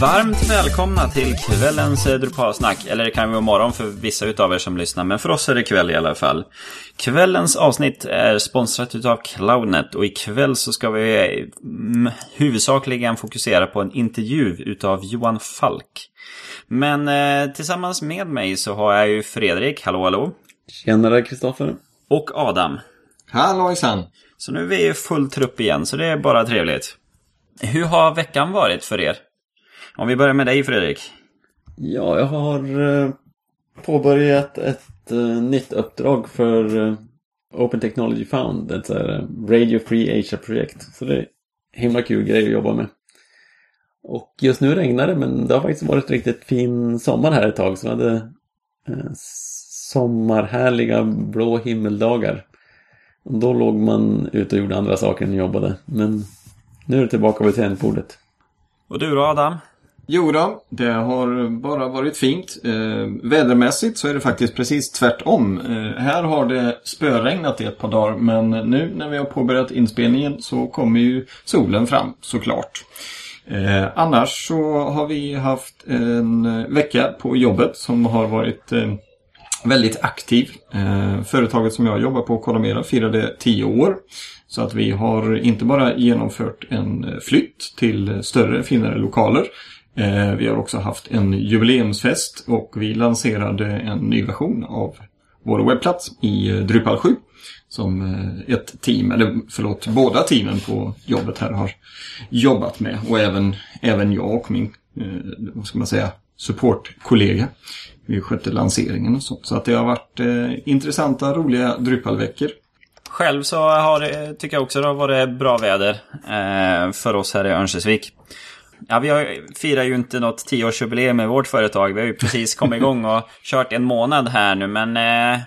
Varmt välkomna till kvällens Drupalsnack. Eller det kan vara morgon för vissa utav er som lyssnar, men för oss är det kväll i alla fall. Kvällens avsnitt är sponsrat utav Cloudnet och ikväll så ska vi mm, huvudsakligen fokusera på en intervju utav Johan Falk. Men eh, tillsammans med mig så har jag ju Fredrik, hallå hallå. Tjenare Kristoffer. Och Adam. Hallojsan! Så nu är vi i full trupp igen, så det är bara trevligt. Hur har veckan varit för er? Om vi börjar med dig Fredrik. Ja, jag har eh, påbörjat ett eh, nytt uppdrag för eh, Open Technology Fund, ett Radio Free Asia-projekt. Så det är himla kul grej att jobba med. Och just nu regnar det, men det har faktiskt varit riktigt fin sommar här ett tag. Så vi hade sommarhärliga blå himmeldagar. Då låg man ute och gjorde andra saker än jobbade. Men nu är det tillbaka vid tangentbordet. Och du då Adam? Jo då, det har bara varit fint. Eh, vädermässigt så är det faktiskt precis tvärtom. Eh, här har det spöregnat i ett par dagar men nu när vi har påbörjat inspelningen så kommer ju solen fram såklart. Eh, annars så har vi haft en vecka på jobbet som har varit eh, väldigt aktiv. Eh, företaget som jag jobbar på, Kodamera, firade 10 år. Så att vi har inte bara genomfört en flytt till större, finare lokaler. Eh, vi har också haft en jubileumsfest och vi lanserade en ny version av vår webbplats i eh, Drupal 7. Som eh, ett team, eller förlåt, båda teamen på jobbet här har jobbat med. Och även, även jag och min, vad ska man säga, supportkollega. Vi skötte lanseringen och sånt. Så att det har varit intressanta, roliga Drupal-veckor. Själv så har tycker jag också det har varit bra väder för oss här i Örnsköldsvik. Ja, vi har, firar ju inte något tioårsjubileum med vårt företag. Vi har ju precis kommit igång och kört en månad här nu, men eh,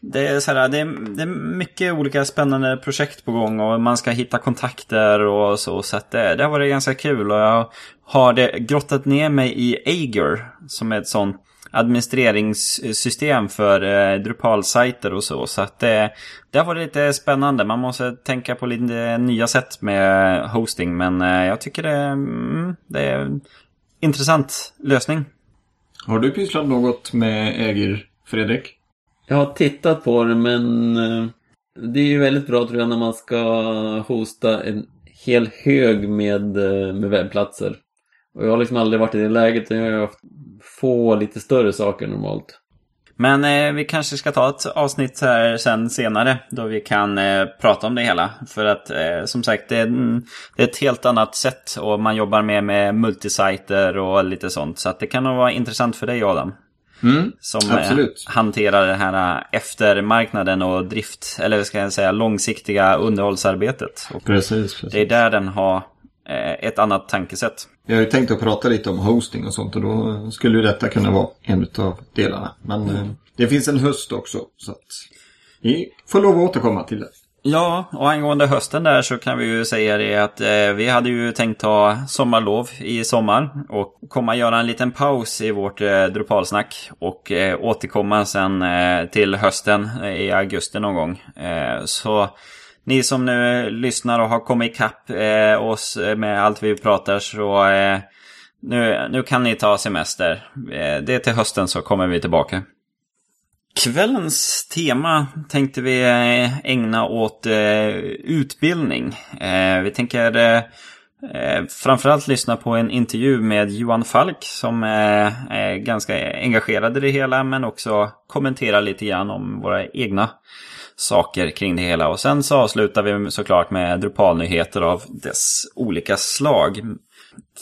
det, är så här, det, är, det är mycket olika spännande projekt på gång och man ska hitta kontakter och så. Så att det, det har varit ganska kul och jag har det grottat ner mig i Ager som är ett sånt administreringssystem för eh, Drupal-sajter och så. Så att det, det har varit lite spännande. Man måste tänka på lite nya sätt med hosting. Men eh, jag tycker det, mm, det är en intressant lösning. Har du pysslat något med Ägir, Fredrik? Jag har tittat på det men eh, det är ju väldigt bra tror jag när man ska hosta en hel hög med, eh, med webbplatser. Och jag har liksom aldrig varit i det läget. Jag har haft få lite större saker normalt. Men eh, vi kanske ska ta ett avsnitt här sen senare då vi kan eh, prata om det hela. För att eh, som sagt det är, det är, ett helt annat sätt och man jobbar med, med multisajter och lite sånt. Så att det kan nog vara intressant för dig Adam. Mm, som eh, hanterar den här eh, eftermarknaden och drift, eller ska jag säga långsiktiga underhållsarbetet. Precis, precis. Det är där den har Eh, ett annat tankesätt. Jag har ju tänkt att prata lite om hosting och sånt och då skulle ju detta kunna vara en av delarna. Men mm. det finns en höst också så att vi får lov att återkomma till det. Ja, och angående hösten där så kan vi ju säga det att eh, vi hade ju tänkt ta sommarlov i sommar och komma göra en liten paus i vårt eh, Drupalsnack och eh, återkomma sen eh, till hösten i augusti någon gång. Eh, så ni som nu eh, lyssnar och har kommit ikapp eh, oss eh, med allt vi pratar så eh, nu, nu kan ni ta semester. Eh, det är till hösten så kommer vi tillbaka. Kvällens tema tänkte vi eh, ägna åt eh, utbildning. Eh, vi tänker eh, framförallt lyssna på en intervju med Johan Falk som är ganska engagerad i det hela men också kommentera lite grann om våra egna saker kring det hela. Och sen så avslutar vi såklart med Drupal-nyheter av dess olika slag.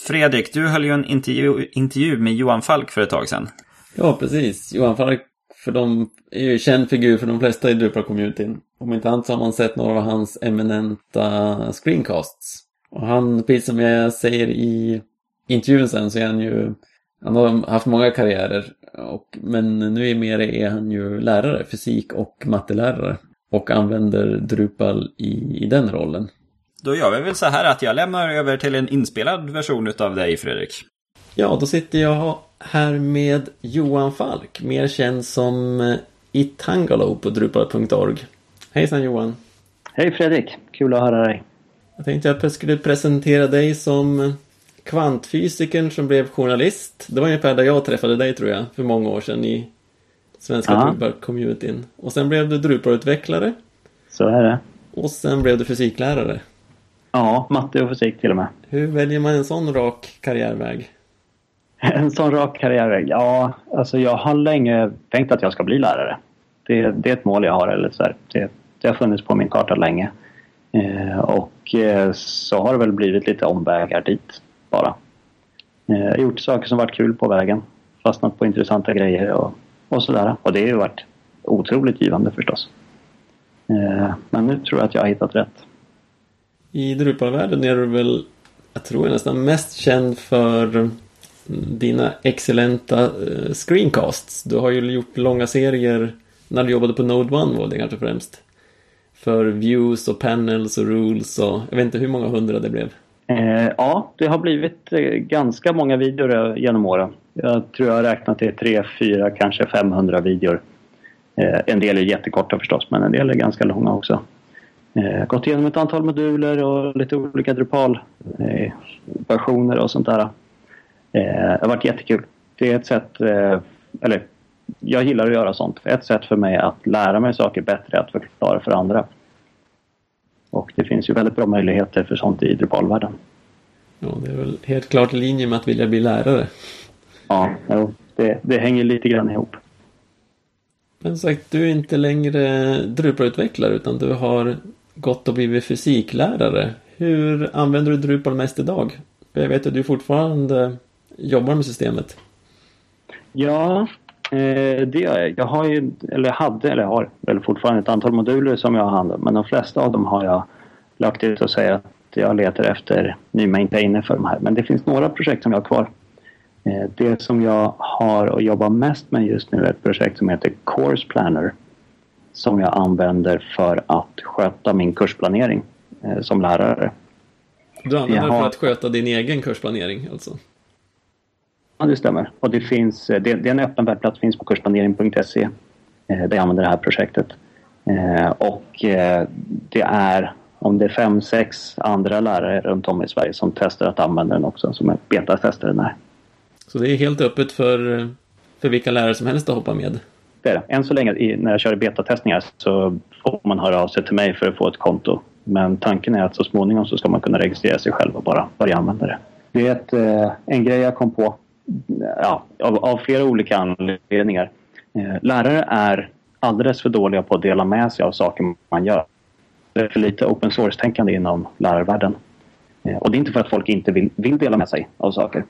Fredrik, du höll ju en intervju, intervju med Johan Falk för ett tag sedan. Ja, precis. Johan Falk för de är ju känd figur för de flesta i Drupal-communityn. Om inte annat så har man sett några av hans eminenta screencasts. Och han, precis som jag säger i intervjun sen, så är han ju han har haft många karriärer, och, men nu är mer är han ju lärare, fysik och mattelärare och använder Drupal i, i den rollen. Då gör vi väl så här att jag lämnar över till en inspelad version utav dig Fredrik. Ja, då sitter jag här med Johan Falk, mer känd som eh, Itangalo på drupal.org. Hejsan Johan! Hej Fredrik! Kul att höra dig! Jag tänkte att jag skulle presentera dig som kvantfysikern som blev journalist. Det var ungefär där jag träffade dig tror jag, för många år sedan i svenska Ja. Drupal-communityn. Och sen blev du Drupal-utvecklare Så är det. och sen blev du fysiklärare. Ja, matte och fysik till och med. Hur väljer man en sån rak karriärväg? En sån rak karriärväg? Ja, alltså jag har länge tänkt att jag ska bli lärare. Det, det är ett mål jag har. Eller så här. Det, det har funnits på min karta länge. Eh, och eh, så har det väl blivit lite omvägar dit bara. Eh, gjort saker som varit kul på vägen. Fastnat på intressanta grejer och, och sådär. Och det har ju varit otroligt givande förstås. Eh, men nu tror jag att jag har hittat rätt. I Drupal-världen är du väl, jag tror jag nästan mest känd för dina excellenta eh, screencasts. Du har ju gjort långa serier när du jobbade på Node 1 var det kanske främst. För views och panels och rules och jag vet inte hur många hundra det blev. Eh, ja, det har blivit ganska många videor genom åren. Jag tror jag har räknat till 3, 4, kanske 500 videor. Eh, en del är jättekorta förstås, men en del är ganska långa också. Eh, gått igenom ett antal moduler och lite olika Drupal-versioner eh, och sånt där. Eh, det har varit jättekul. Det är ett sätt, eller jag gillar att göra sånt. Ett sätt för mig att lära mig saker bättre är att förklara för andra. Och det finns ju väldigt bra möjligheter för sånt i Drupal-världen. Ja, det är väl helt klart i linje med att vilja bli lärare. Ja, det, det hänger lite grann ihop. Men sagt, du är inte längre Drupal-utvecklare utan du har gått och blivit fysiklärare. Hur använder du Drupal mest idag? För Jag vet att du fortfarande jobbar med systemet. Ja, eh, det gör jag. Jag har ju, eller hade, eller har väl fortfarande ett antal moduler som jag har hand om. Men de flesta av dem har jag lagt ut och säger att jag letar efter ny maintainer för de här. Men det finns några projekt som jag har kvar. Eh, Det som jag har och jobbar mest med just nu är ett projekt som heter Course Planner. Som jag använder för att sköta min kursplanering eh, som lärare. Du använder Jaha. för att sköta din egen kursplanering alltså? Ja, det stämmer. Och det, finns, eh, det, det är en öppen webbplats, finns på kursplanering.se. Där jag använder det här projektet. Och det är, om det är fem, sex andra lärare runt om i Sverige som testar att använda den också, som är betatestar den här. Så det är helt öppet för, för vilka lärare som helst att hoppa med. Det är det. Än så länge i, när jag kör betatestningar så får man höra av sig till mig för att få ett konto. Men tanken är att så småningom så ska man kunna registrera sig själv och bara börja använda det. Det är ett, eh, en grej jag kom på ja, av, av flera olika anledningar. Eh, lärare är alldeles för dåliga på att dela med sig av saker man gör. Det är för lite open source-tänkande inom lärarvärlden. Eh, och det är inte för att folk inte vill, vill dela med sig av saker.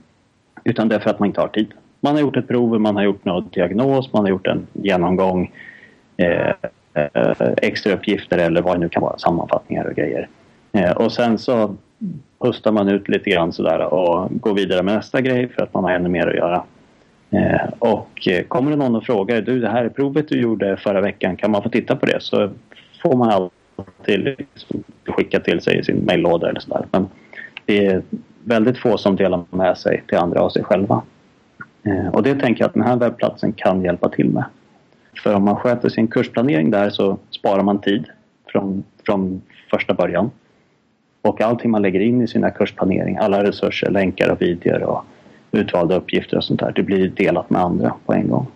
Utan det är för att man inte har tid. Man har gjort ett prov, man har gjort någon diagnos, man har gjort en genomgång. Eh, eh, extra uppgifter eller vad det nu kan vara, sammanfattningar och grejer. Eh, och sen så pustar man ut lite grann sådär och går vidare med nästa grej för att man har ännu mer att göra. Eh, och eh, kommer det någon och frågar du det här provet du gjorde förra veckan, kan man få titta på det? Så får man alltid liksom skicka till sig i sin mejllåda eller sådär. Men det är väldigt få som delar med sig till andra av sig själva. Eh, och det tänker jag att den här webbplatsen kan hjälpa till med. För om man sköter sin kursplanering där så sparar man tid från, från första början. Och allting man lägger in i sina kursplanering, alla resurser, länkar och videor och utvalda uppgifter och sånt där, det blir delat med andra på en gång.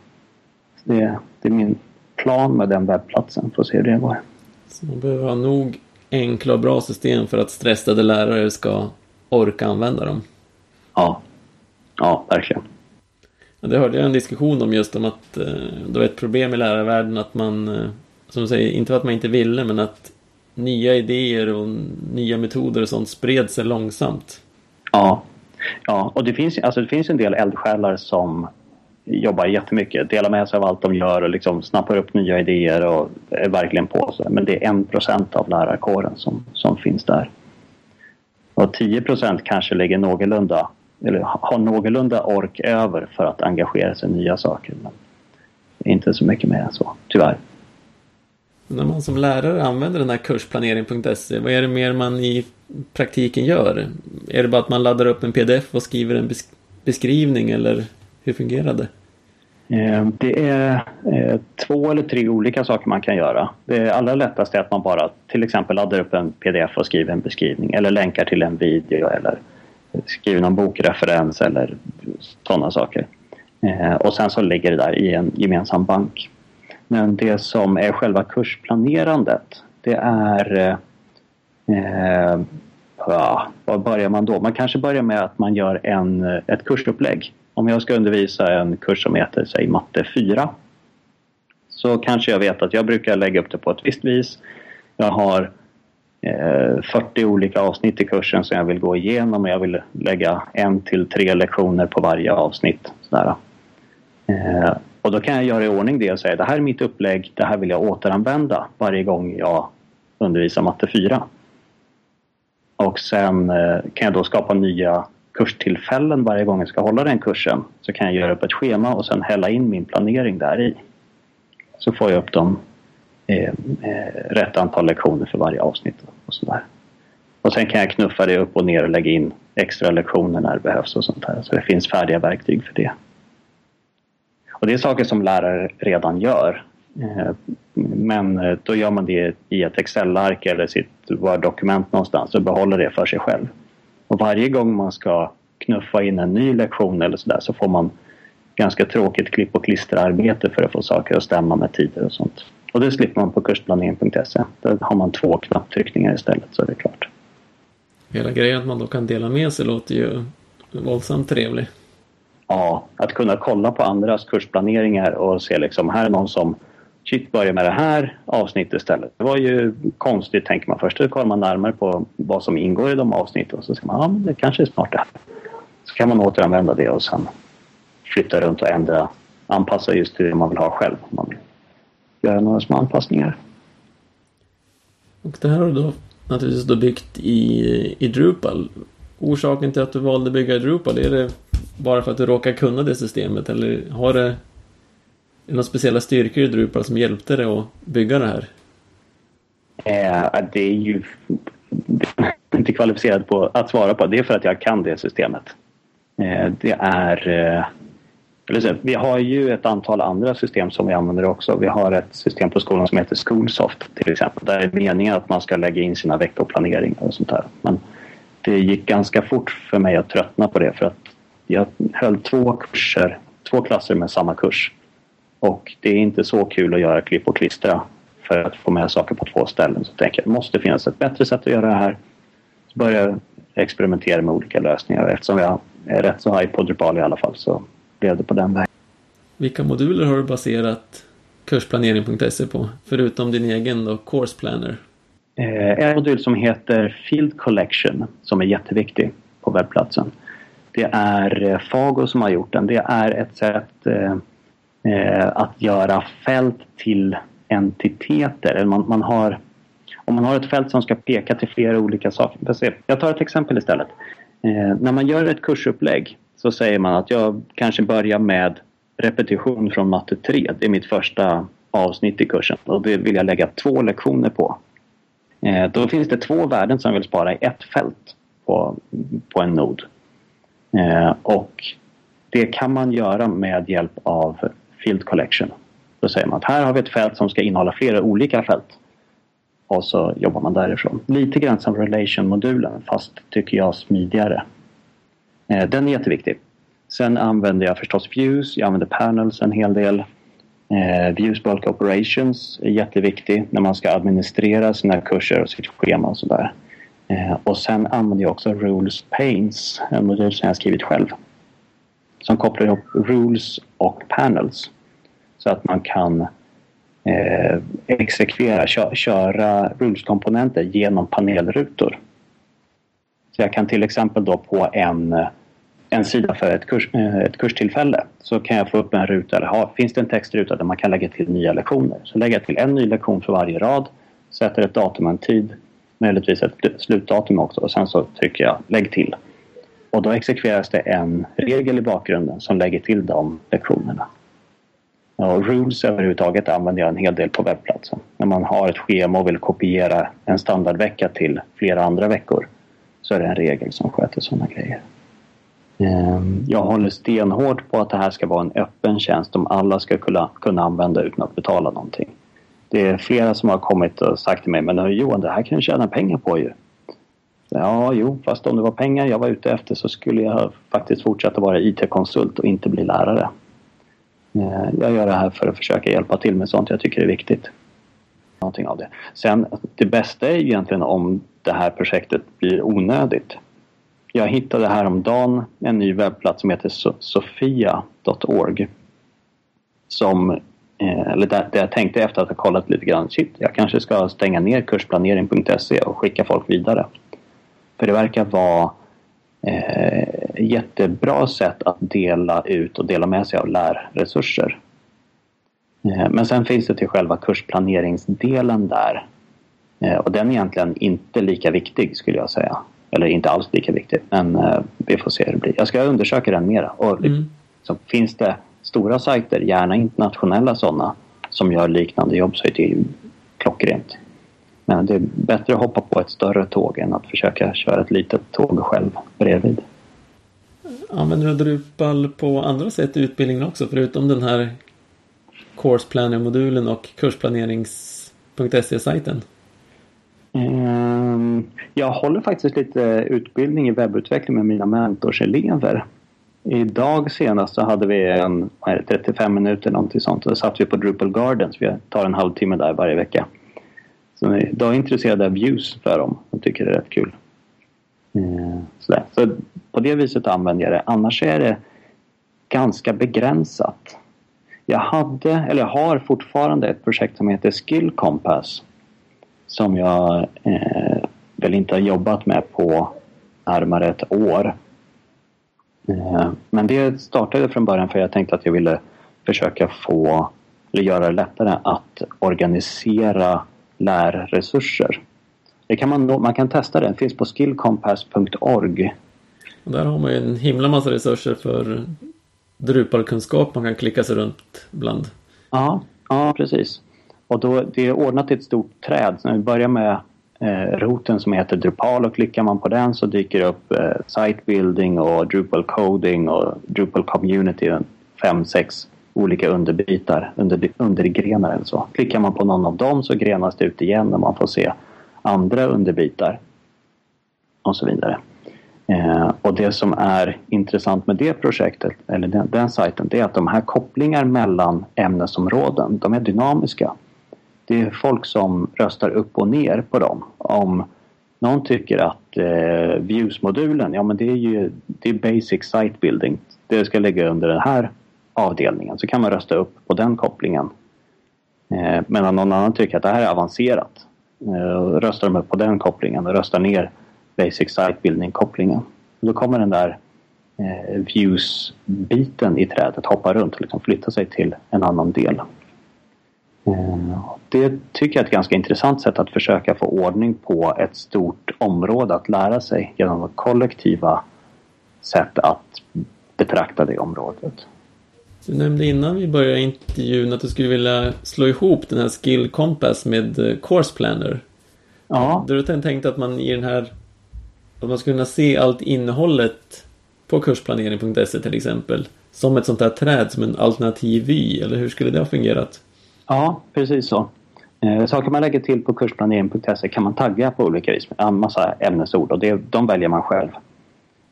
Det, det är min plan med den webbplatsen, får se hur det går. Så man behöver ha nog enkla och bra system för att stressade lärare ska orka använda dem. Ja, ja verkligen. Det hörde jag en diskussion om just om att eh, det var ett problem i lärarvärlden att man, eh, som du säger, inte för att man inte ville, men att nya idéer och nya metoder och sånt spred sig långsamt. Ja, ja och det finns, alltså det finns en del eldsjälar som jobbar jättemycket, delar med sig av allt de gör och liksom snappar upp nya idéer och är verkligen på sig. Men det är en procent av lärarkåren som, som finns där. Och 10 procent kanske ligger någorlunda, eller har någorlunda ork över för att engagera sig i nya saker. Men inte så mycket mer än så, tyvärr. När man som lärare använder den här kursplanering.se, vad är det mer man i praktiken gör? Är det bara att man laddar upp en pdf och skriver en besk- beskrivning eller hur fungerar det? Ehm, det är eh, två eller tre olika saker man kan göra. Det allra lättaste är att man bara till exempel laddar upp en pdf och skriver en beskrivning eller länkar till en video eller skriver någon bokreferens eller sådana saker. Ehm, och sen så ligger det där i en gemensam bank. Men det som är själva kursplanerandet det är eh, ja, var börjar man då? Man kanske börjar med att man gör en, eh, ett kursupplägg. Om jag ska undervisa en kurs som heter säg matte 4 så kanske jag vet att jag brukar lägga upp det på ett visst vis. Jag har eh, 40 olika avsnitt i kursen som jag vill gå igenom och jag vill lägga en till tre lektioner på varje avsnitt. Sådär. Eh, och då kan jag göra i ordning det och säga det här är mitt upplägg, det här vill jag återanvända varje gång jag undervisar matte 4. Och sen eh, kan jag då skapa nya kurstillfällen varje gång jag ska hålla den kursen. Så kan jag göra upp ett schema och sen hälla in min planering där i. Så får jag upp dem eh, eh rätt antal lektioner för varje avsnitt och sådär. Och sen kan jag knuffa det upp och ner och lägga in extra lektioner när det behövs och sånt där. Så det finns färdiga verktyg för det. Och det är saker som lärare redan gör. Eh, men eh, då gör man det i ett Excel-ark eller sitt Word-dokument någonstans och behåller det för sig själv. Och varje gång man ska knuffa in en ny lektion eller sådär så får man ganska tråkigt klipp och klisterarbete för att få saker att stämma med tider och sånt. Och det slipper man på kursplanering.se. Där har man två knapptryckningar istället så är det klart. Hela grejen att man då kan dela med sig låter ju våldsamt trevlig. Ja, att kunna kolla på andras kursplaneringar och se liksom här är någon som shit, börja med det här avsnittet istället. Det var ju konstigt tänker man först. Då kollar man närmare på vad som ingår i de avsnitten och så ska man, ja men det kanske är smart det här. Så kan man återanvända det och sen flytta runt och ändra, anpassa just till det man vill ha själv. Man vill göra några små anpassningar. Och det här har du då naturligtvis då byggt i, i Drupal. Orsaken till att du valde att bygga i Drupal, är det bara för att du råkar kunna det systemet eller har det några speciella styrkor i Drupal som hjälpte dig att bygga det här? Eh, det är ju det är inte kvalificerat på att svara på. Det är för att jag kan det systemet. Eh, det är... Eh, vi har ju ett antal andra system som vi använder också. Vi har ett system på skolan som heter Schoolsoft till exempel. Där är meningen att man ska lägga in sina veckoplaneringar och sånt där. Men det gick ganska fort för mig att tröttna på det för att jag höll två kurser, två klasser med samma kurs. Och det är inte så kul att göra klipp och klistra för att få med saker på två ställen. Så jag tänker jag det måste finnas ett bättre sätt att göra det här. Så börjar jag experimentera med olika lösningar. Eftersom jag är rätt så high på Drupal i alla fall så blev det på den vägen. Vilka moduler har du baserat kursplanering.se på? Förutom din egen då, Course Planner? Eh, en modul som heter Field Collection som är jätteviktig på webbplatsen. Det är eh, Fago som har gjort den. Det är ett sätt eh, eh, att göra fält till entiteter. Man, man har, om man har ett fält som ska peka till flera olika saker. Jag tar ett exempel istället. Eh, när man gör ett kursupplägg så säger man att jag kanske börjar med repetition från matte 3. Det är mitt första avsnitt i kursen och det vill jag lägga två lektioner på. Eh, då finns det två värden som jag vill spara i ett fält på, på en nod. Eh, och det kan man göra med hjälp av Field Collection. Då säger man att här har vi ett fält som ska innehålla flera olika fält. Och så jobbar man därifrån. Lite grann som Relation-modulen fast tycker jag smidigare. Eh, den är jätteviktig. Sen använder jag förstås Views, jag använder Panels en hel del. Eh, views Bulk Operations är jätteviktig när man ska administrera sina kurser och sitt schema och sådär. Eh, och sen använder jag också Rules Panes, en modul som jag skrivit själv. Som kopplar ihop Rules och Panels. Så att man kan eh, exekvera, kö köra rullskomponenter genom panelrutor. Så jag kan till exempel då på en, en sida för ett, kurs, eh, ett kurstillfälle så kan jag få upp en ruta, eller ha, finns det en textruta där man kan lägga till nya lektioner. Så lägger jag till en ny lektion för varje rad, sätter ett datum och en tid, möjligtvis ett slutdatum också och sen så trycker jag lägg till. Och då exekveras det en regel i bakgrunden som lägger till de lektionerna. Och rules överhuvudtaget använder jag en hel del på webbplatsen. När man har ett schema och vill kopiera en standardvecka till flera andra veckor så är det en regel som sköter sådana grejer. Ehm, jag håller stenhårt på att det här ska vara en öppen tjänst som alla ska kunna, kunna använda utan att betala någonting. Det är flera som har kommit och sagt till mig men Johan det här kan du tjäna pengar på ju ja, jo, fast om det var pengar jag var ute efter så skulle jag faktiskt fortsätta vara IT-konsult och inte bli lärare. Eh, jag gör det här för att försöka hjälpa till med sånt jag tycker är viktigt. Någonting av det. Sen, det bästa är egentligen om det här projektet blir onödigt. Jag hittade häromdagen en ny webbplats som heter sofia.org. Som, eh, eller där, där jag tänkte efter att ha kollat lite grann, shit, jag kanske ska stänga ner kursplanering.se och skicka folk vidare. För det verkar vara eh, jättebra sätt att dela ut och dela med sig av lärresurser. Eh, men sen finns det till själva kursplaneringsdelen där. Eh, och den är egentligen inte lika viktig skulle jag säga. Eller inte alls lika viktig, men eh, vi får se hur det blir. Jag ska undersöka den mera. Och mm. så finns det stora sajter, gärna internationella sådana, som gör liknande jobb så är det ju klockrent. Men det är bättre att hoppa på ett större tåg än att försöka köra ett litet tåg själv bredvid. Använder du Drupal på andra sätt i utbildningen också? Förutom den här Course Planner-modulen och kursplanerings.se-sajten? Um, jag håller faktiskt lite utbildning i webbutveckling med mina mentorselever. Idag senast så hade vi en 35 minuter någonting sånt. Då satt vi på Drupal Gardens. Vi tar en halvtimme där varje vecka. Så de är intresserade av views för dem. De tycker det är rätt kul. Eh, sådär. Så på det viset använder jag det. Annars är det ganska begränsat. Jag hade, eller har fortfarande ett projekt som heter Skill Compass. Som jag eh, väl inte har jobbat med på närmare ett år. Eh, men det startade från början för jag tänkte att jag ville försöka få, eller göra det lättare att organisera lärresurser. Det kan man, man kan testa det finns på skillcompass.org. Där har man ju en himla massa resurser för Drupalkunskap man kan klicka sig runt bland. Ja, ja precis. Och då, det är ordnat i ett stort träd. Så när vi börjar med eh, roten som heter Drupal och klickar man på den så dyker det upp eh, Site Building och Drupal Coding och Drupal Community. Fem, sex olika underbitar, under, undergrenar eller så. Klickar man på någon av dem så grenas det ut igen och man får se andra underbitar. Och så vidare. Eh, och det som är intressant med det projektet, eller den, den sajten, det är att de här kopplingar mellan ämnesområden, de är dynamiska. Det är folk som röstar upp och ner på dem. Om någon tycker att eh, Views-modulen, ja men det är ju det är basic site building. Det ska ligga under den här avdelningen. Så kan man rösta upp på den kopplingen. Eh, medan någon annan tycker att det här är avancerat. Eh, röstar de upp på den kopplingen och röstar ner basic site building-kopplingen. Då kommer den där eh, views-biten i trädet hoppa runt och liksom flytta sig till en annan del. Eh, det tycker jag är ett ganska intressant sätt att försöka få ordning på ett stort område att lära sig genom kollektiva sätt att betrakta det området. Du nämnde innan vi började intervjun att du skulle vilja slå ihop den här Skill Compass med eh, Course Planner. Ja. Du har tänkt att man i den här att man skulle kunna se allt innehållet på kursplanering.se till exempel som ett sånt här träd som en alternativ vy eller hur skulle det ha fungerat? Ja, precis så. Eh, saker man lägger till på kursplanering.se kan man tagga på olika vis med en massa ämnesord och det, de väljer man själv.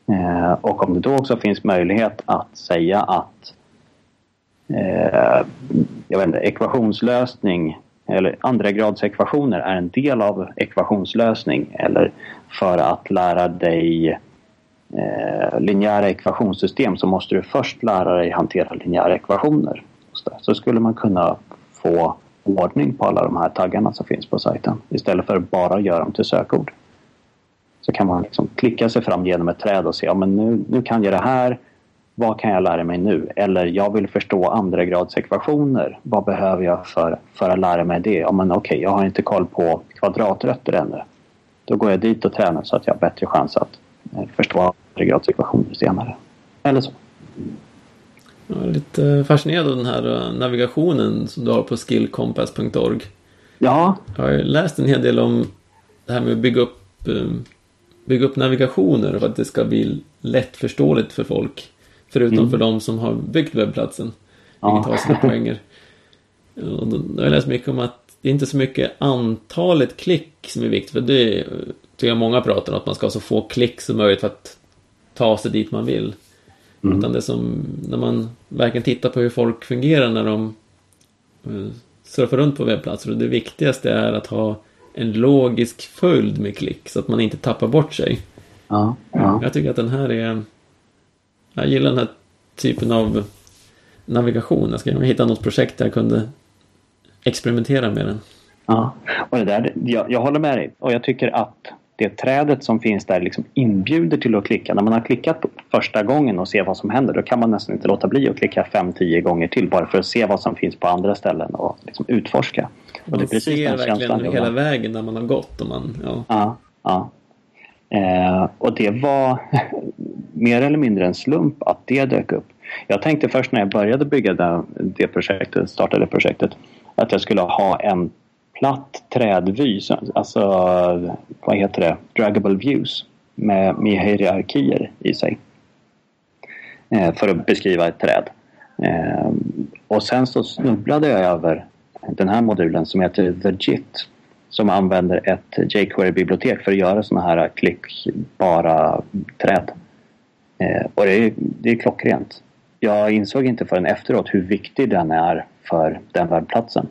Eh, och om det då också finns möjlighet att säga att eh, jag vet inte, ekvationslösning eller andra grads ekvationer är en del av ekvationslösning eller för att lära dig eh, linjära ekvationssystem så måste du först lära dig hantera linjära ekvationer. Så skulle man kunna få ordning på alla de här taggarna som finns på sajten istället för att bara göra dem till sökord. Så kan man liksom klicka sig fram genom ett träd och se ja, men nu, nu kan jag det här vad kan jag lära mig nu? Eller jag vill förstå andra grads ekvationer. Vad behöver jag för, för att lära mig det? Ja, men okej, okay, jag har inte koll på kvadratrötter ännu. Då går jag dit och tränar så att jag har bättre chans att eh, förstå andra grads ekvationer senare. Eller så. Jag är lite fascinerad av den här eh, navigationen som du har på skillcompass.org. Ja. Jag har läst en hel del om det här med att bygga upp, eh, bygga upp navigationer för att det ska bli lättförståeligt för folk. Förutom mm. för de som har byggt webbplatsen. Vilket har sina poänger. Och då har jag läst mycket om att det är inte så mycket antalet klick som är viktigt. För det tycker jag många pratar om, att man ska ha så få klick som möjligt för att ta sig dit man vill. Mm. Utan det som, när man verkligen tittar på hur folk fungerar när de uh, surfar runt på webbplatser. Och det viktigaste är att ha en logisk följd med klick så att man inte tappar bort sig. Ja, ja. Jag tycker att den här är... Jag gillar den här typen av navigation. Jag ska hitta något projekt där jag kunde experimentera med den. Ja, och det där, jag, jag håller med dig. Och jag tycker att det trädet som finns där liksom inbjuder till att klicka. När man har klickat första gången och ser vad som händer då kan man nästan inte låta bli att klicka 5-10 gånger till bara för att se vad som finns på andra ställen och liksom utforska. Man och det är precis ser den verkligen hela vägen när man har gått. Och man, ja. Ja, ja. Eh, och det var mer eller mindre en slump att det dök upp. Jag tänkte först när jag började bygga det, det projektet, startade projektet, att jag skulle ha en platt trädvy, alltså vad heter det, draggable views med, med hierarkier i sig. Eh, för att beskriva ett träd. Eh, och sen så snubblade jag över den här modulen som heter The JIT som använder ett jQuery-bibliotek för att göra sådana här klickbara träd. Eh, och det är, det är klockrent. Jag insåg inte förrän efteråt hur viktig den är för den webbplatsen.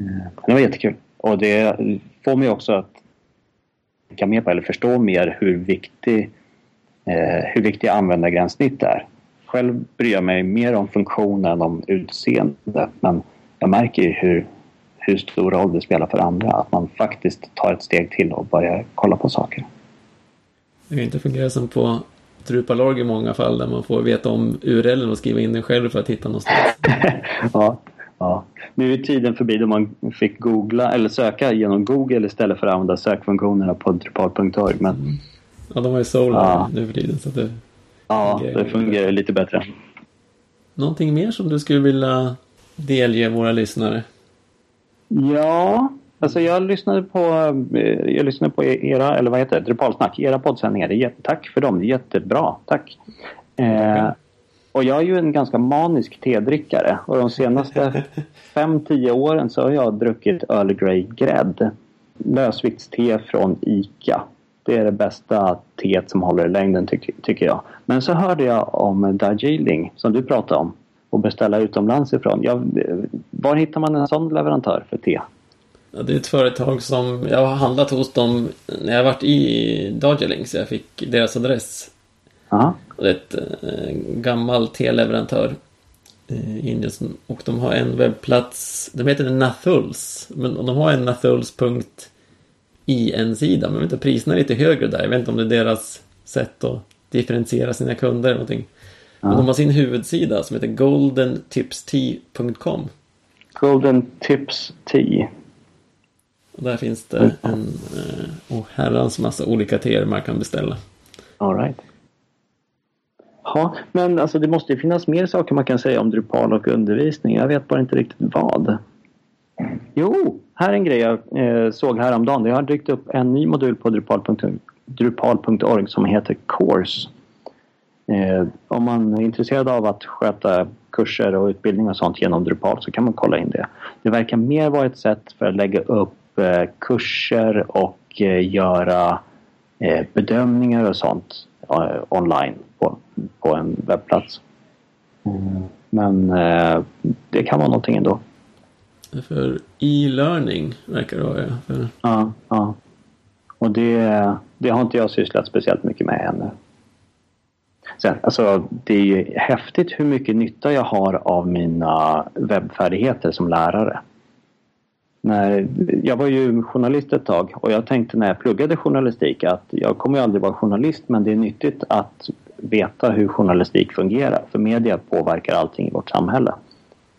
Eh, det var jättekul. Och det får mig också att tänka mer på eller förstå mer hur viktig, eh, hur viktig användargränssnitt är. Själv bryr jag mig mer om funktionen än om utseende. Men jag märker ju hur, hur stor roll det spelar för andra. Att man faktiskt tar ett steg till och börjar kolla på saker. Det kan inte fungera som på Drupalorg i många fall där man får veta om URLen och skriva in den själv för att hitta någonstans. ja, Ja. Nu är tiden förbi då man fick googla eller söka genom Google istället för att använda sökfunktionerna på drupal.org. Men... Ja, de har ju Solar ja. nu för tiden. Så det ja, det fungerar lite bättre. Någonting mer som du skulle vilja delge våra lyssnare? Ja, alltså jag lyssnade på, eh, jag lyssnade på era, eller vad heter det, Drupalsnack, era poddsändningar. Tack för dem, jättebra. Tack. Eh, och jag är ju en ganska manisk tedrickare och de senaste 5-10 åren så har jag druckit Earl Grey grädde. Lösviktste från ICA. Det är det bästa teet som håller i längden tyck, tycker jag. Men så hörde jag om Darjeeling som du pratade om och beställa utomlands ifrån. Jag, var hittar man en sån leverantör för te? Ja, det är ett företag som jag har handlat hos dem när jag varit i Darjeeling så jag fick deras adress Aha. Det är ett eh, gammal teleleverantör eh, i Indien. Och de har en webbplats. De heter Nathuls. Men de har en Nathuls.in-sida. Men jag vet inte, priserna är lite högre där. Jag vet inte om det är deras sätt att differentiera sina kunder eller någonting. Men de har sin huvudsida som heter goldentipstea.com. Golden Tips Tea. Och där finns det en eh, oh, herrans massa olika teer man kan beställa. All right. Ja, men alltså det måste ju finnas mer saker man kan säga om Drupal och undervisning. Jag vet bara inte riktigt vad. Jo, här är en grej jag eh, såg häromdagen. Det har dykt upp en ny modul på drupal.org drupal som heter Course. Eh, om man är intresserad av att sköta kurser och utbildning och sånt genom Drupal så kan man kolla in det. Det verkar mer vara ett sätt för att lägga upp eh, kurser och eh, göra eh, bedömningar och sånt eh, online på, på en webbplats. Mm. Men eh, det kan vara någonting ändå. För e-learning verkar det vara. För... Ja, ja. Och det, det har inte jag sysslat speciellt mycket med ännu. Sen, alltså, det är ju häftigt hur mycket nytta jag har av mina webbfärdigheter som lärare. När, jag var ju journalist ett tag och jag tänkte när jag pluggade journalistik att jag kommer ju aldrig vara journalist men det är nyttigt att veta hur journalistik fungerar. För media påverkar allting i vårt samhälle.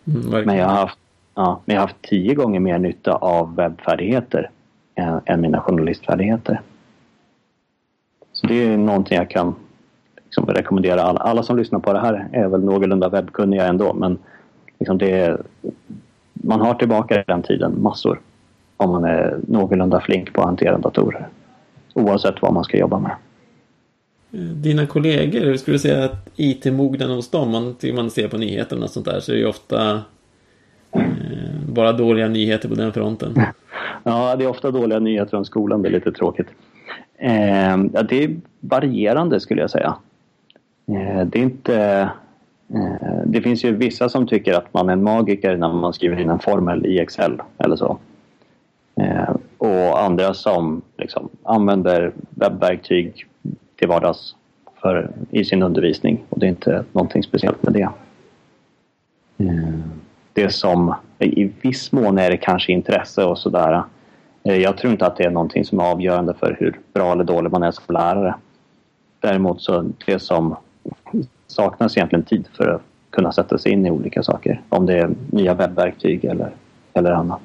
Mm, men, jag har haft, ja, men jag har haft tio gånger mer nytta av webbfärdigheter än, än mina journalistfärdigheter. Så det är någonting jag kan liksom rekommendera alla. Alla som lyssnar på det här är väl någorlunda webbkunniga ändå men liksom det är, man har tillbaka den tiden massor om man är någorlunda flink på att hantera datorer. Oavsett vad man ska jobba med. Dina kollegor, hur skulle du säga att IT-mognaden hos dem, man, man ser på nyheterna och sånt där, så är det ju ofta eh, bara dåliga nyheter på den fronten. Ja, det är ofta dåliga nyheter från skolan. Det är lite tråkigt. Eh, ja, det är varierande skulle jag säga. Eh, det är inte... Eh, det finns ju vissa som tycker att man är en magiker när man skriver in en formel i Excel eller så. Eh, och andra som liksom använder webbverktyg till vardags för, i sin undervisning. Och det är inte någonting speciellt med det. Det som i viss mån är det kanske intresse och sådär. Jag tror inte att det är någonting som är avgörande för hur bra eller dålig man är som lärare. Däremot så det som saknas egentligen tid för att kunna sätta sig in i olika saker. Om det är nya webbverktyg eller, eller annat.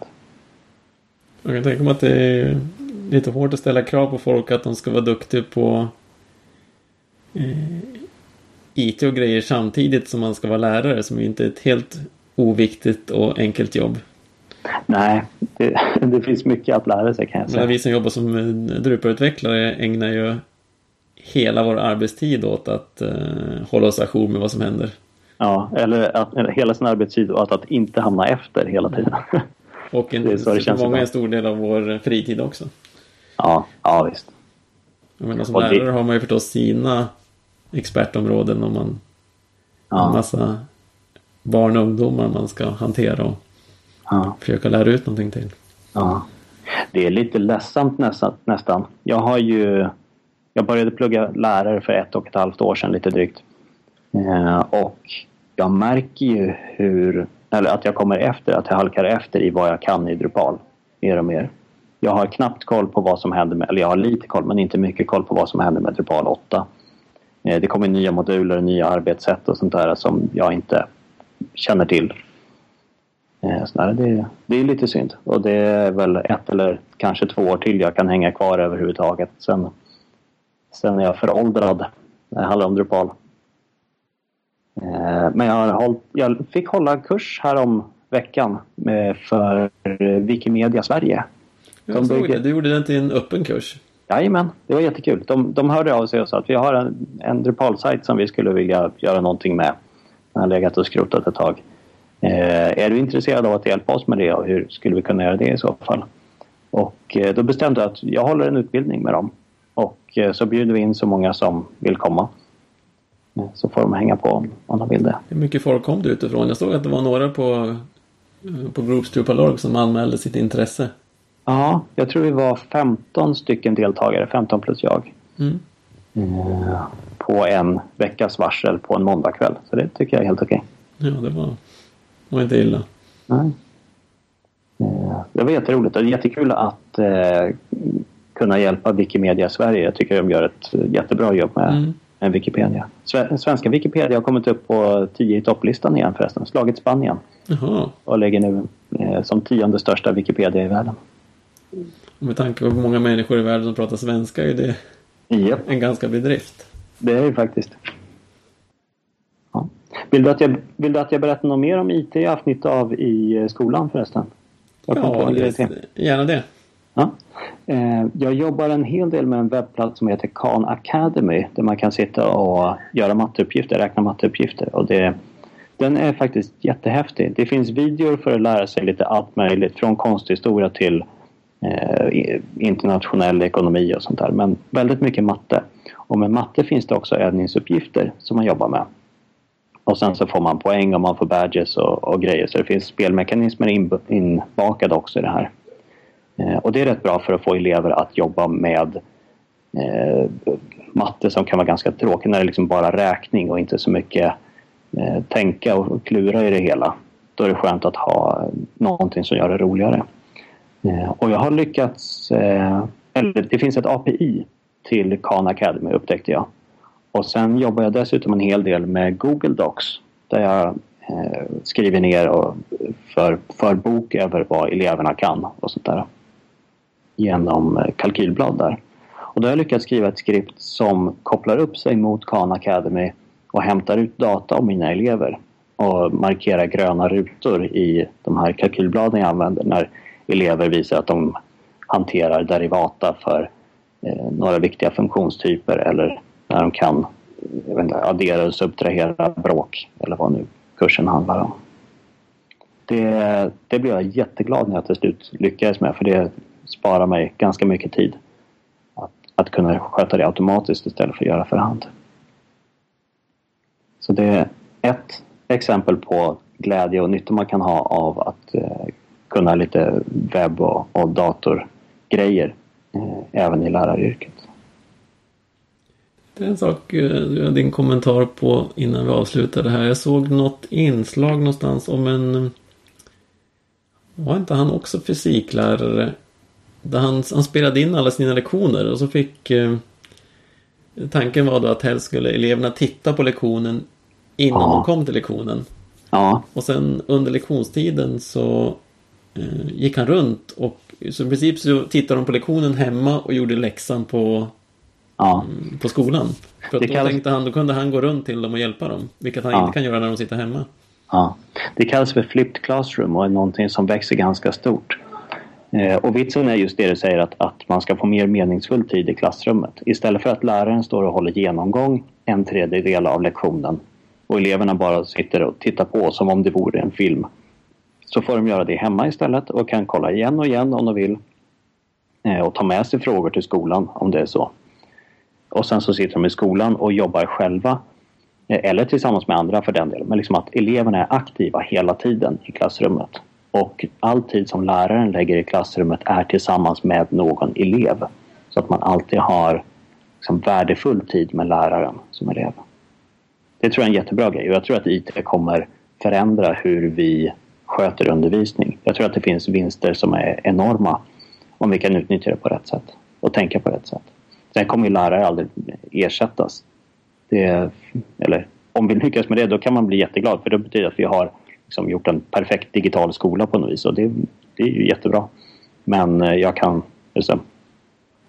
Jag kan tänka mig att det är lite hårt att ställa krav på folk att de ska vara duktiga på eh, IT och grejer samtidigt som man ska vara lärare som inte är ett helt oviktigt och enkelt jobb. Nej, det, det finns mycket att lära sig kan jag säga. Men vi som jobbar som eh, Drupal-utvecklare ägnar ju hela vår arbetstid åt att uh, hålla oss ajour med vad som händer. Ja, eller, att, eller hela sin arbetstid åt att inte hamna efter hela tiden. Och en, det är så det känns många en stor del av vår fritid också. Ja, ja visst. Jag menar, som och lärare det... har man ju förstås sina expertområden om man ja. har en massa barn och ungdomar man ska hantera och ja. försöka lära ut någonting till. Ja. Det är lite ledsamt nästan. nästan. Jag har ju jag började plugga lärare för ett och ett halvt år sedan lite drygt. Eh, och jag märker ju hur, eller att jag kommer efter, att jag halkar efter i vad jag kan i Drupal. Mer och mer. Jag har knappt koll på vad som händer med, eller jag har lite koll men inte mycket koll på vad som händer med Drupal 8. Eh, det kommer nya moduler, nya arbetssätt och sånt där som jag inte känner till. Eh, så där, det, det är lite synd och det är väl ett eller kanske två år till jag kan hänga kvar överhuvudtaget. Sen, sen är jag föråldrad när det handlar om Drupal. Eh, men jag, hållit, jag fick hålla en kurs här om veckan för Wikimedia Sverige. Jag såg det. Du gjorde den till en öppen kurs. Jajamän, det var jättekul. De, de hörde av sig och sa att vi har en, en Drupal-sajt som vi skulle vilja göra någonting med. Den har legat och skrotat ett tag. Eh, är du intresserad av att hjälpa oss med det och hur skulle vi kunna göra det i så fall? Och eh, då bestämde jag att jag håller en utbildning med dem. Och eh, så bjuder vi in så många som vill komma. Eh, så får de hänga på om, de vill det. Hur mycket folk kom du utifrån? Jag såg att det var några på, eh, på Groups Drupal.org som anmälde sitt intresse. Ja, jag tror vi var 15 stycken deltagare, 15 plus jag. Mm. På en veckas varsel på en måndagkväll. Så det tycker jag är helt okej. Ja, det var, var inte illa. Nej. Det var jätteroligt och jättekul att kunna hjälpa Wikimedia Sverige. Jag tycker de gör ett jättebra jobb med, mm. med Wikipedia. Svenska Wikipedia har kommit upp på 10 i topplistan igen förresten. Slagit Spanien. Jaha. Och ligger nu eh, som tionde största Wikipedia i världen. Med tanke på hur många människor i världen som pratar svenska är det yep. en ganska bedrift. Det är det faktiskt. Ja. Vill, du att jag, vill du att jag berättar något mer om IT jag haft nytta av i eh, skolan förresten? Jag ja, det, gärna det. Ja. Eh, jag jobbar en hel del med en webbplats som heter Khan Academy där man kan sitta och göra matteuppgifter, räkna matteuppgifter. Och det, den är faktiskt jättehäftig. Det finns videor för att lära sig lite allt möjligt från konsthistoria till eh, internationell ekonomi och sånt där. Men väldigt mycket matte. Och med matte finns det också övningsuppgifter som man jobbar med. Och sen så får man poäng och man får badges och, och grejer. Så det finns spelmekanismer inbakade också i det här. Eh, och det är rätt bra för att få elever att jobba med eh, matte som kan vara ganska tråkigt när det är liksom bara räkning och inte så mycket eh, tänka och klura i det hela. Då är det skönt att ha någonting som gör det roligare. Eh, och jag har lyckats, eh, eller det finns ett API till Khan Academy upptäckte jag. Och sen jobbar jag dessutom en hel del med Google Docs där jag eh, skriver ner och för, för bok över vad eleverna kan och sånt där. Genom eh, kalkylblad där. Och då har jag lyckats skriva ett skript som kopplar upp sig mot Khan Academy och hämtar ut data om mina elever och markerar gröna rutor i de här kalkylbladen jag använder när elever visar att de hanterar derivata för eh, några viktiga funktionstyper eller när de kan inte, addera och subtrahera bråk eller vad nu kursen handlar om. Det, det blev jag jätteglad när jag till slut lyckades med för det sparar mig ganska mycket tid. Att, att kunna sköta det automatiskt istället för att göra för hand. Så det är ett exempel på glädje och nytta man kan ha av att eh, kunna lite webb och, och datorgrejer eh, även i läraryrket. Det är en sak, eh, din kommentar på innan vi avslutar det här. Jag såg något inslag någonstans om en... Var inte han också fysiklärare? Där han, han spelade in alla sina lektioner och så fick... Eh, tanken var då att helst skulle eleverna titta på lektionen innan ja. de kom till lektionen. Ja. Och sen under lektionstiden så eh, gick han runt och så i princip så tittade de på lektionen hemma och gjorde läxan på, ja. mm, på skolan. För då kallas... tänkte han, då kunde han gå runt till dem och hjälpa dem. Vilket han inte kan göra när de sitter hemma. Ja. Det kallas för flipped classroom och är någonting som växer ganska stort. Eh, och vitsen är just det du säger att, att man ska få mer meningsfull tid i klassrummet. Istället för att läraren står och håller genomgång en tredjedel av lektionen och eleverna bara sitter och tittar på som om det vore en film. Så får de göra det hemma istället och kan kolla igen och igen om de vill. Eh, och ta med sig frågor till skolan om det är så. Och sen så sitter de i skolan och jobbar själva. Eh, eller tillsammans med andra för den delen. Men liksom att eleverna är aktiva hela tiden i klassrummet. Och all tid som läraren lägger i klassrummet är tillsammans med någon elev. Så att man alltid har liksom värdefull tid med läraren som elev. Det tror jag är en jättebra grej och jag tror att IT kommer förändra hur vi sköter undervisning. Jag tror att det finns vinster som är enorma om vi kan utnyttja det på rätt sätt och tänka på rätt sätt. Sen kommer ju lärare aldrig ersättas. Det, eller om vi lyckas med det, då kan man bli jätteglad för det betyder att vi har liksom gjort en perfekt digital skola på något vis och det, det är ju jättebra. Men eh, jag kan...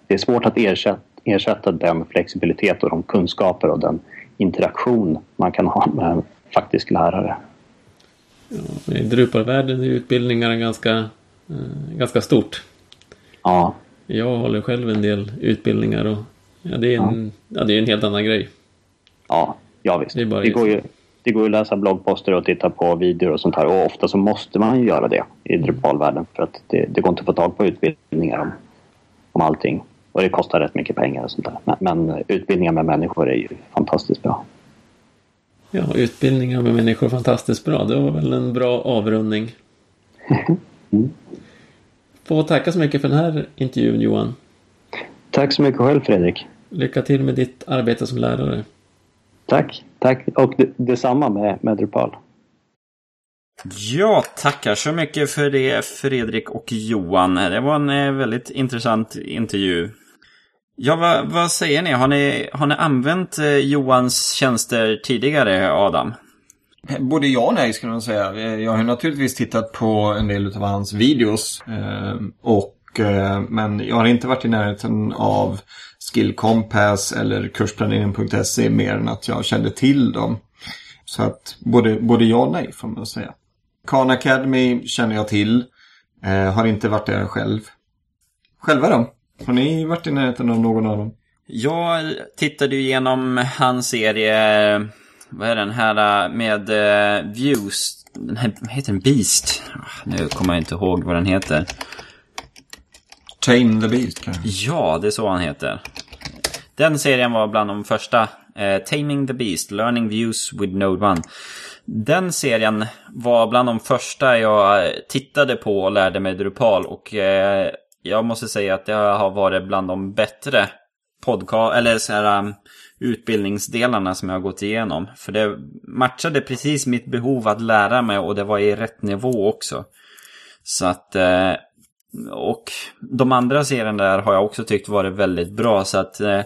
Det är svårt att ersätta, ersätta den flexibilitet och de kunskaper och den interaktion man kan ha med en faktisk lärare. Ja, I Drupalvärlden är utbildningar ganska, eh, ganska stort. Ja. Jag håller själv en del utbildningar och ja, det, är en, ja. ja det är en helt annan grej. Ja, ja visst. Det, det går ju, det går att läsa bloggposter och titta på videor och sånt här och ofta så måste man ju göra det i Drupalvärlden för att det, det går inte att få tag på utbildningar om, om allting. Och det kostar rätt mycket pengar och sånt där. Men, men utbildningar med människor är ju fantastiskt bra. Ja, utbildningar med människor är fantastiskt bra. Det var väl en bra avrundning. mm. Får tacka så mycket för den här intervjun Johan. Tack så mycket själv Fredrik. Lycka till med ditt arbete som lärare. Tack, tack. Och det, detsamma med, med Drupal. Ja, tackar så mycket för det Fredrik och Johan. Det var en eh, väldigt intressant intervju. Ja, vad, vad säger ni? Har, ni? har ni använt eh, Johans tjänster tidigare, Adam? Både ja och nej skulle man säga. Eh, jag har naturligtvis tittat på en del av hans videos. och, men jag har inte varit i närheten av Skill Compass eller kursplanering.se mer än att jag kände till dem. Så att både, både ja och nej får man säga. Khan Academy känner jag till. Eh, har inte varit där själv. Själva då? Har ni varit i närheten av någon av dem? Jag tittade ju igenom hans serie, vad är den här med uh, Views. Den här, heter den Beast? Ah, nu kommer jag inte ihåg vad den heter. Tame the Beast kanske? Ja, det är så han heter. Den serien var bland de första. Eh, Taming the Beast, Learning Views with Node 1. Den serien var bland de första jag eh, tittade på och lärde mig Drupal och eh, jag måste säga att det har varit bland de bättre podcast eller så här, um, utbildningsdelarna som jag har gått igenom. För det matchade precis mitt behov att lära mig och det var i rätt nivå också. Så att eh, och de andra serierna där har jag också tyckt varit väldigt bra så att eh,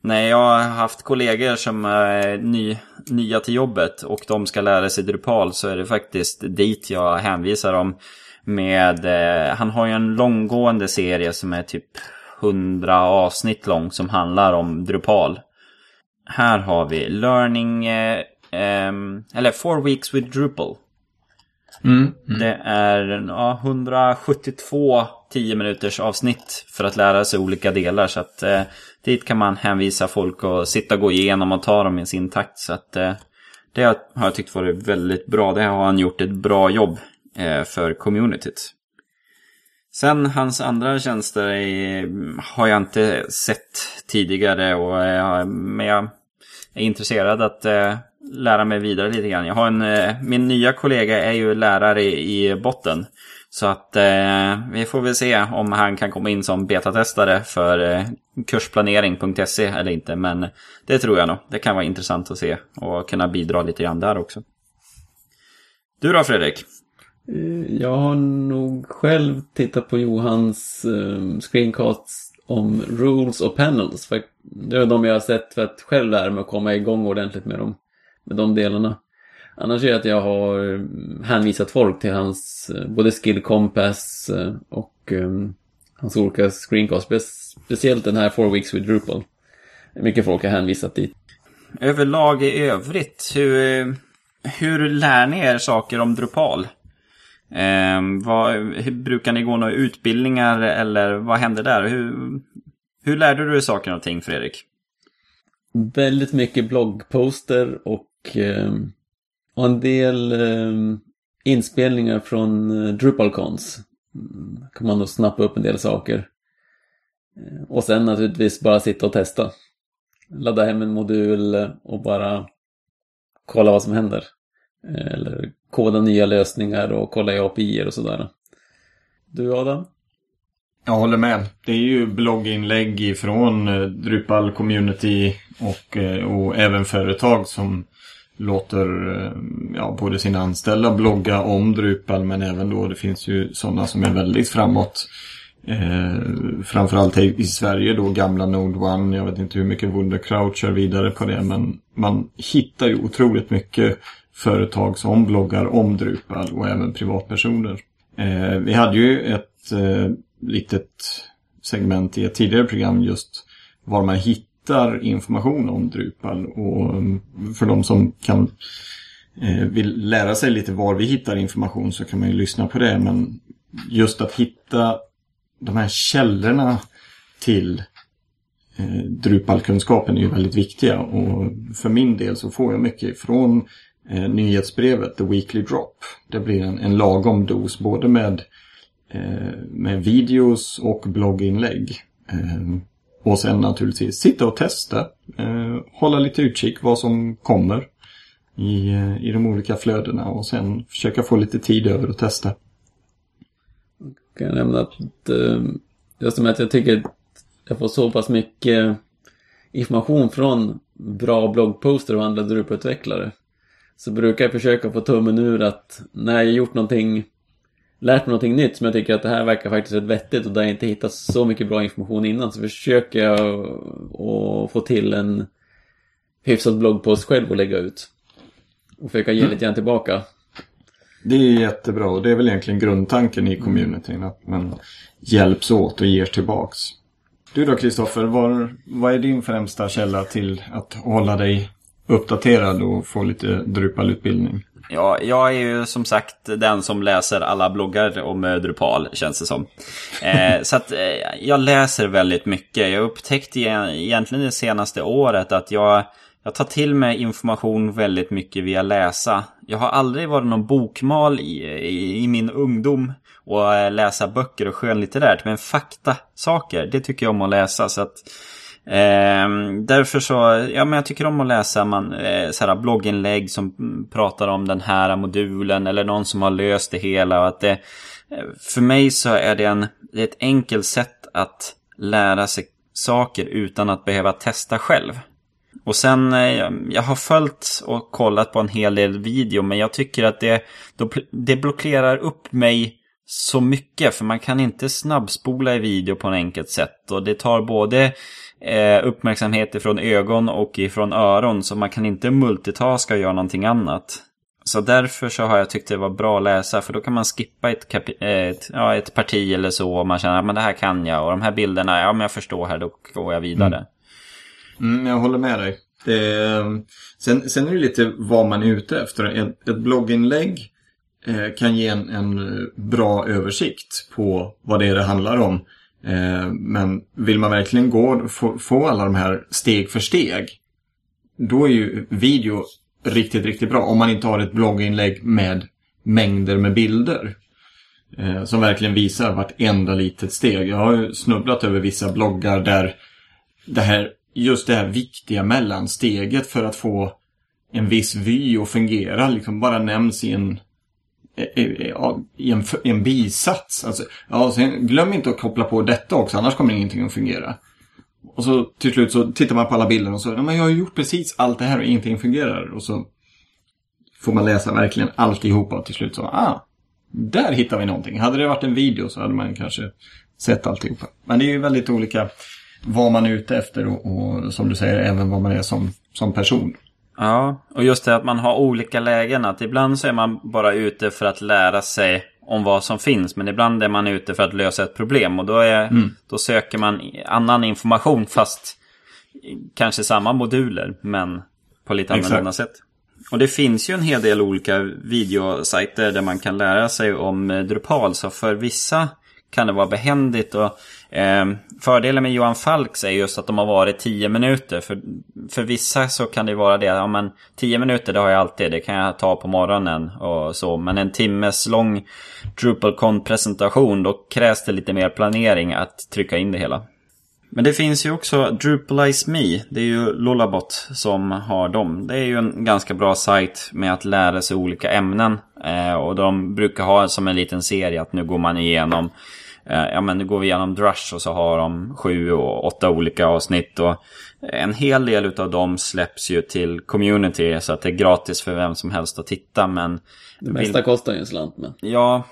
när jag har haft kollegor som är ny, nya till jobbet och de ska lära sig Drupal så är det faktiskt dit jag hänvisar dem. Med, eh, han har ju en långgående serie som är typ 100 avsnitt lång som handlar om Drupal. Här har vi Learning, eh, eh, eller Four Weeks with Drupal. Mm, mm. Det är ja, 172 10 minuters avsnitt för att lära sig olika delar. Så att eh, dit kan man hänvisa folk och sitta och gå igenom och ta dem i sin takt. Så att eh, det har jag tyckt varit väldigt bra. Det har han gjort ett bra jobb eh, för communityt. Sen hans andra tjänster är, har jag inte sett tidigare, och, eh, men jag är intresserad att eh, lära mig vidare lite grann. Jag har en, eh, min nya kollega är ju lärare i, i botten. Så att eh, vi får väl se om han kan komma in som betatestare för eh, kursplanering.se eller inte. Men det tror jag nog. Det kan vara intressant att se och kunna bidra lite grann där också. Du då Fredrik? Eh, jag har nog själv tittat på Johans ehm, screencasts om rules och panels. För det är de jag har sett för att själv lära mig att komma igång ordentligt med dem. Med de delarna. Annars är det att jag har ehm, hänvisat folk till hans eh, både skill compass eh, och um, hans olika screencasts. Speciellt den här Four Weeks with Drupal. Mycket folk har hänvisat dit. Överlag i övrigt, hur, hur lär ni er saker om Drupal? Eh, vad, hur, brukar ni gå några utbildningar eller vad händer där? Hur, hur lärde du dig saker och ting Fredrik? Väldigt mycket bloggposter och, eh, och en del eh, inspelningar från eh, DrupalCons. Mm, kan man nog snappa upp en del saker. Eh, och sen naturligtvis bara sitta och testa. Ladda hem en modul och bara kolla vad som händer. Eh, eller koda nya lösningar och kolla i API och sådär. Du Adam? Jag håller med. Det är ju blogginlägg från eh, Drupal community och, och även företag som låter eh, ja, både sina anställda blogga om Drupal men även då det finns ju sådana som är väldigt framåt. Eh, framförallt i Sverige då gamla Node One. Jag vet inte hur mycket WunderCrowd kör vidare på det men man hittar ju otroligt mycket företag som bloggar om Drupal och även privatpersoner. Eh, vi hade ju ett eh, litet segment i ett tidigare program just var man hittar information om Drupal och mm, för de som kan eh, vill lära sig lite var vi hittar information så kan man ju lyssna på det men just att hitta de här källorna till eh, Drupal-kunskapen är ju väldigt viktiga och för min del så får jag mycket från eh, nyhetsbrevet The Weekly Drop. Det blir en, en lagom dos både med, eh, med videos och blogginlägg. Eh, och sen naturligtvis sitta och testa. Eh, hålla lite utkik vad som kommer i, eh, i de olika flödena och sen försöka få lite tid över att testa. Jag kan nämna att eh, just med att jag tycker att jag får så pass mycket information från bra bloggposter och andra Drupal-utvecklare så brukar jag försöka få tummen ur att när jag gjort någonting lärt mig någonting nytt som jag tycker att det här verkar faktiskt rätt vettigt och där jag inte hittat så mycket bra information innan så försöker jag att få till en hyfsad bloggpost själv och lägga ut. Och försöka ge mm. lite grann tillbaka. Det är jättebra och det är väl egentligen grundtanken i communityn att man hjälps åt och ger tillbaks. Du då Kristoffer, vad är din främsta källa till att hålla dig uppdaterad och få lite Drupal-utbildning. Ja, jag är ju som sagt den som läser alla bloggar om Drupal, känns det som. Eh, så att eh, jag läser väldigt mycket. Jag upptäckte e- egentligen det senaste året att jag, jag tar till mig information väldigt mycket via läsa. Jag har aldrig varit någon bokmal i, i, i min ungdom och eh, läsa böcker och skönlitterärt. Men fakta, saker, det tycker jag om att läsa. Så att Eh, Ehm, därför så, ja men jag tycker om att läsa man, eh, så här blogginlägg som pratar om den här modulen eller någon som har löst det hela. Och att det, eh, för mig så är det, en, det är ett enkelt sätt att lära sig saker utan att behöva testa själv. Och sen, eh, jag har följt och kollat på en hel del video men jag tycker att det, det blockerar upp mig så mycket för man kan inte snabbspola i video på ett enkelt sätt. Och det tar både eh, uppmärksamhet ifrån ögon och ifrån öron. Så man kan inte multitaska och göra någonting annat. Så därför så har jag tyckt det var bra att läsa. För då kan man skippa ett, ett, ja, ett parti eller så. Och man känner att det här kan jag. Och de här bilderna, ja men jag förstår här, då går jag vidare. Mm. Mm, jag håller med dig. Det, sen, sen är det lite vad man är ute efter. Ett, ett blogginlägg eh, kan ge en, en bra översikt på vad det är det handlar om. Eh, men vill man verkligen gå, få, få alla de här steg för steg, då är ju video riktigt, riktigt bra. Om man inte har ett blogginlägg med mängder med bilder. Eh, som verkligen visar vartenda litet steg. Jag har ju snubblat över vissa bloggar där det här, just det här viktiga mellansteget för att få en viss vy att fungera liksom bara nämns i en Eh, eh, i en, i en bisats. Alltså, ja, sen, glöm inte att koppla på detta också, annars kommer ingenting att fungera. Och så till slut så tittar man på alla bilder och så, men jag har gjort precis allt det här och ingenting fungerar. Och så får man läsa verkligen alltihopa och till slut så, ah, där hittar vi någonting. Hade det varit en video så hade man kanske sett alltihopa. Men det är ju väldigt olika vad man är ute efter och, och som du säger, även vad man är som, som person. Ja, och just det att man har olika lägen. Att ibland så är man bara ute för att lära sig om vad som finns. Men ibland är man ute för att lösa ett problem. Och då, är, mm. då söker man annan information fast kanske samma moduler. Men på lite annorlunda sätt. Och det finns ju en hel del olika videosajter där man kan lära sig om Drupal. Så för vissa kan det vara behändigt. Och, eh, Ehm, fördelen med Johan Falks är just att de har varit 10 minuter. För, för vissa så kan det vara det. Ja, men 10 minuter det har jag alltid. Det kan jag ta på morgonen och så. Men en timmes lång DrupalCon-presentation. Då krävs det lite mer planering att trycka in det hela. Men det finns ju också Drupalize Me. Det är ju Lullabot som har dem. Det är ju en ganska bra sajt med att lära sig olika ämnen. Eh, och de brukar ha som en liten serie att nu går man igenom Ja men nu går vi igenom Drush och så har de sju och åtta olika avsnitt. Och en hel del av dem släpps ju till community så att det är gratis för vem som helst att titta. Men det mesta kostar ju en slant men. Ja,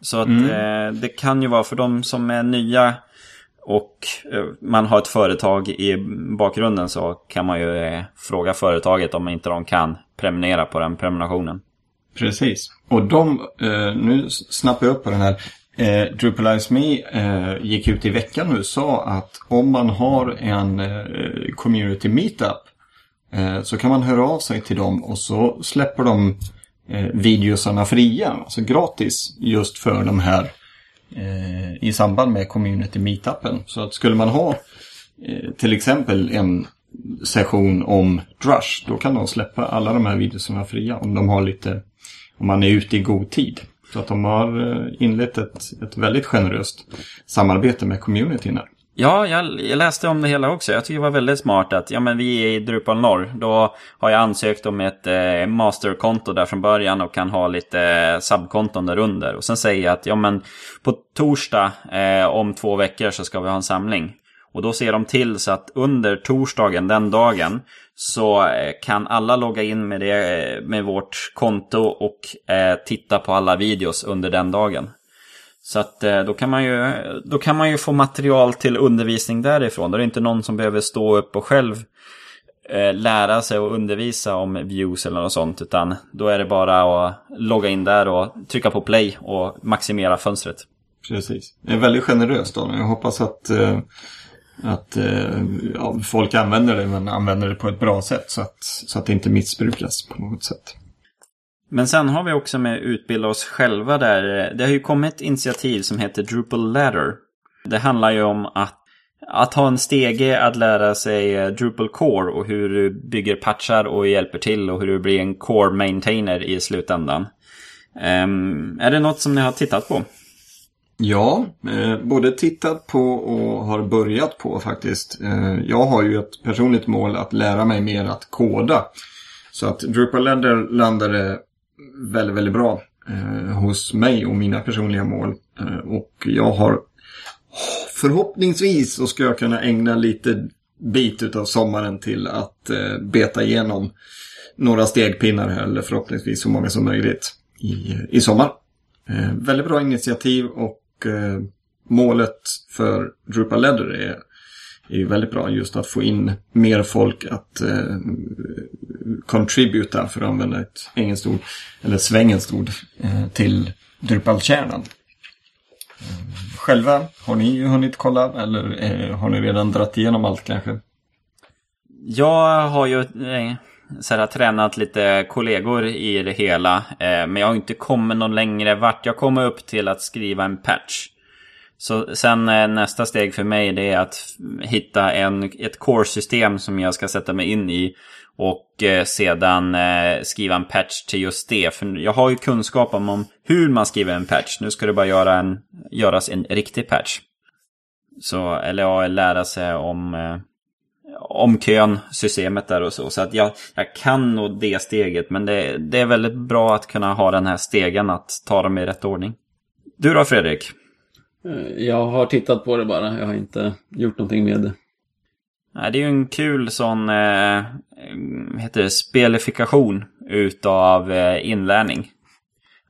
så att mm. eh, det kan ju vara för de som är nya och eh, man har ett företag i bakgrunden så kan man ju eh, fråga företaget om inte de kan prenumerera på den prenumerationen. Precis. Och de, eh, nu snappar jag upp på den här. Eh, Drupalize Me eh, gick ut i veckan nu och sa att om man har en eh, community meetup så kan man höra av sig till dem och så släpper de videosarna fria, alltså gratis, just för de här eh, i samband med community meetupen. Så att skulle man ha eh, till exempel en session om Drush, då kan de släppa alla de här videosarna fria om de har lite, om man är ute i god tid. Så att de har eh, inlett ett, ett väldigt generöst samarbete med communityn här. Ja, jag, jag, läste om det hela också. Jag tycker det var väldigt smart att ja, men vi är i Drupal Norr. Då har jag ansökt om ett eh, masterkonto där från början och kan ha lite eh, subkonton där under. Och sen säger jag att ja, men på torsdag eh, om två veckor så ska vi ha en samling. Och då ser de till så att under torsdagen, den dagen, så eh, kan alla logga in med, det, eh, med vårt konto och eh, titta på alla videos under den dagen. Så att eh, då kan, man ju, då kan man ju få material till undervisning därifrån. Då är det inte någon som behöver stå upp och själv eh, lära sig och undervisa om views eller något sånt. Utan då är det bara att logga in där och trycka på play och maximera fönstret. Precis. Det är väldigt generöst då. Jag hoppas att, eh, eh, att ja, folk använder det men använder det på ett bra sätt så att, så att det inte missbrukas på något sätt. Men sen har vi också med utbilda oss själva där. Det har ju kommit ett initiativ som heter Drupal Ladder. Det handlar ju om att, att ha en stege att lära sig eh, Drupal Core och hur du bygger patchar och hjälper till och hur du blir en Core Maintainer i slutändan. Um, är det något som ni har tittat på? Ja, eh, både tittat på och har börjat på faktiskt. Eh, jag har ju ett personligt mål att lära mig mer att koda. Så att Drupal Lender landade eh, väldigt, väldigt bra eh, hos mig och mina personliga mål. Eh, och jag har förhoppningsvis så ska jag kunna ägna lite bit av sommaren till att eh, beta igenom några stegpinnar här, eller förhoppningsvis så många som möjligt i, i sommar. Eh, väldigt bra initiativ och eh, målet för Drupal Ladder är är ju väldigt bra just att få in mer folk att eh, contributa, för att använda ett engelskt ord, eller ett svengelskt ord, eh, till Drupal-kärnan. Eh, själva, har ni hunnit kolla eller eh, har ni redan dratt igenom allt kanske? Jag har ju eh, så här, tränat lite kollegor i det hela, eh, men jag har inte kommit någon längre vart. Jag kommer upp till att skriva en patch. Så sen eh, nästa steg för mig det är att hitta en, ett core-system som jag ska sätta mig in i. Och eh, sedan eh, skriva en patch till just det. För jag har ju kunskap om, om hur man skriver en patch. Nu ska det bara göra en, göras en riktig patch. Så, eller ja, lära sig om, eh, om kön, systemet där och så. Så att jag, jag kan nog det steget. Men det, det är väldigt bra att kunna ha den här stegen, att ta dem i rätt ordning. Du då Fredrik? Eh, Jag har tittat på det bara. Jag har inte gjort någonting med det. Nej, det är ju en kul sån eh, heter det, spelifikation utav eh, inlärning.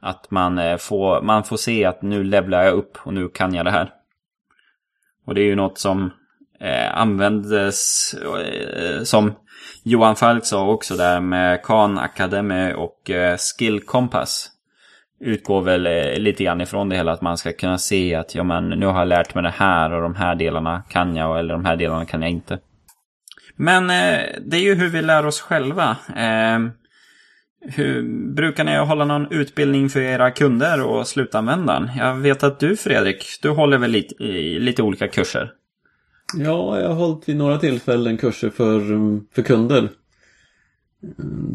Att man, eh, får, man får se att nu levlar jag upp och nu kan jag det här. Och det är ju något som eh, användes eh, som Johan Falk sa också där med Khan Academy och eh, Skill Compass. Utgår väl eh, lite grann ifrån det hela att man ska kunna se att ja men nu har jag lärt mig det här och de här delarna kan jag eller de här delarna kan jag inte. Men eh, det är ju hur vi lär oss själva. Eh, hur, brukar ni hålla någon utbildning för era kunder och slutanvändaren? Jag vet att du Fredrik, du håller väl lite, i lite olika kurser? Ja, jag har hållit vid några tillfällen kurser för, för kunder.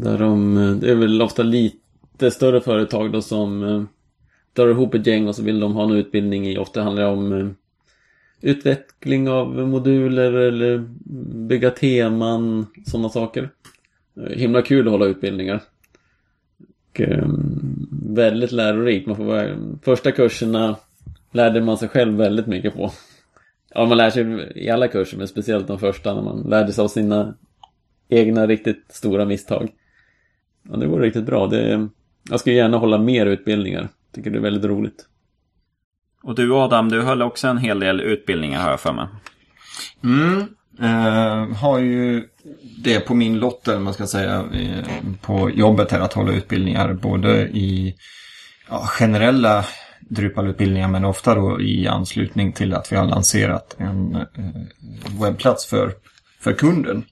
Där de, det är väl ofta lite större företag då som eh, drar ihop ett gäng och så vill de ha en utbildning i. Ofta handlar det om eh, utveckling av moduler eller bygga teman, sådana saker. Himla kul att hålla utbildningar. Och, eh, väldigt lärorikt. Man får första kurserna lärde man sig själv väldigt mycket på. Ja, man lär sig i alla kurser, men speciellt de första när man lärde sig av sina egna riktigt stora misstag. Ja, det var riktigt bra. Det, jag skulle gärna hålla mer utbildningar. Tycker det är väldigt roligt. Och du Adam, du höll också en hel del utbildningar har jag för mig. Mm. Eh, har ju det på min lott, eller man ska säga, eh, på jobbet här att hålla utbildningar både i ja, generella Drupalutbildningar, men ofta då i anslutning till att vi har lanserat en eh, webbplats för, för kunden.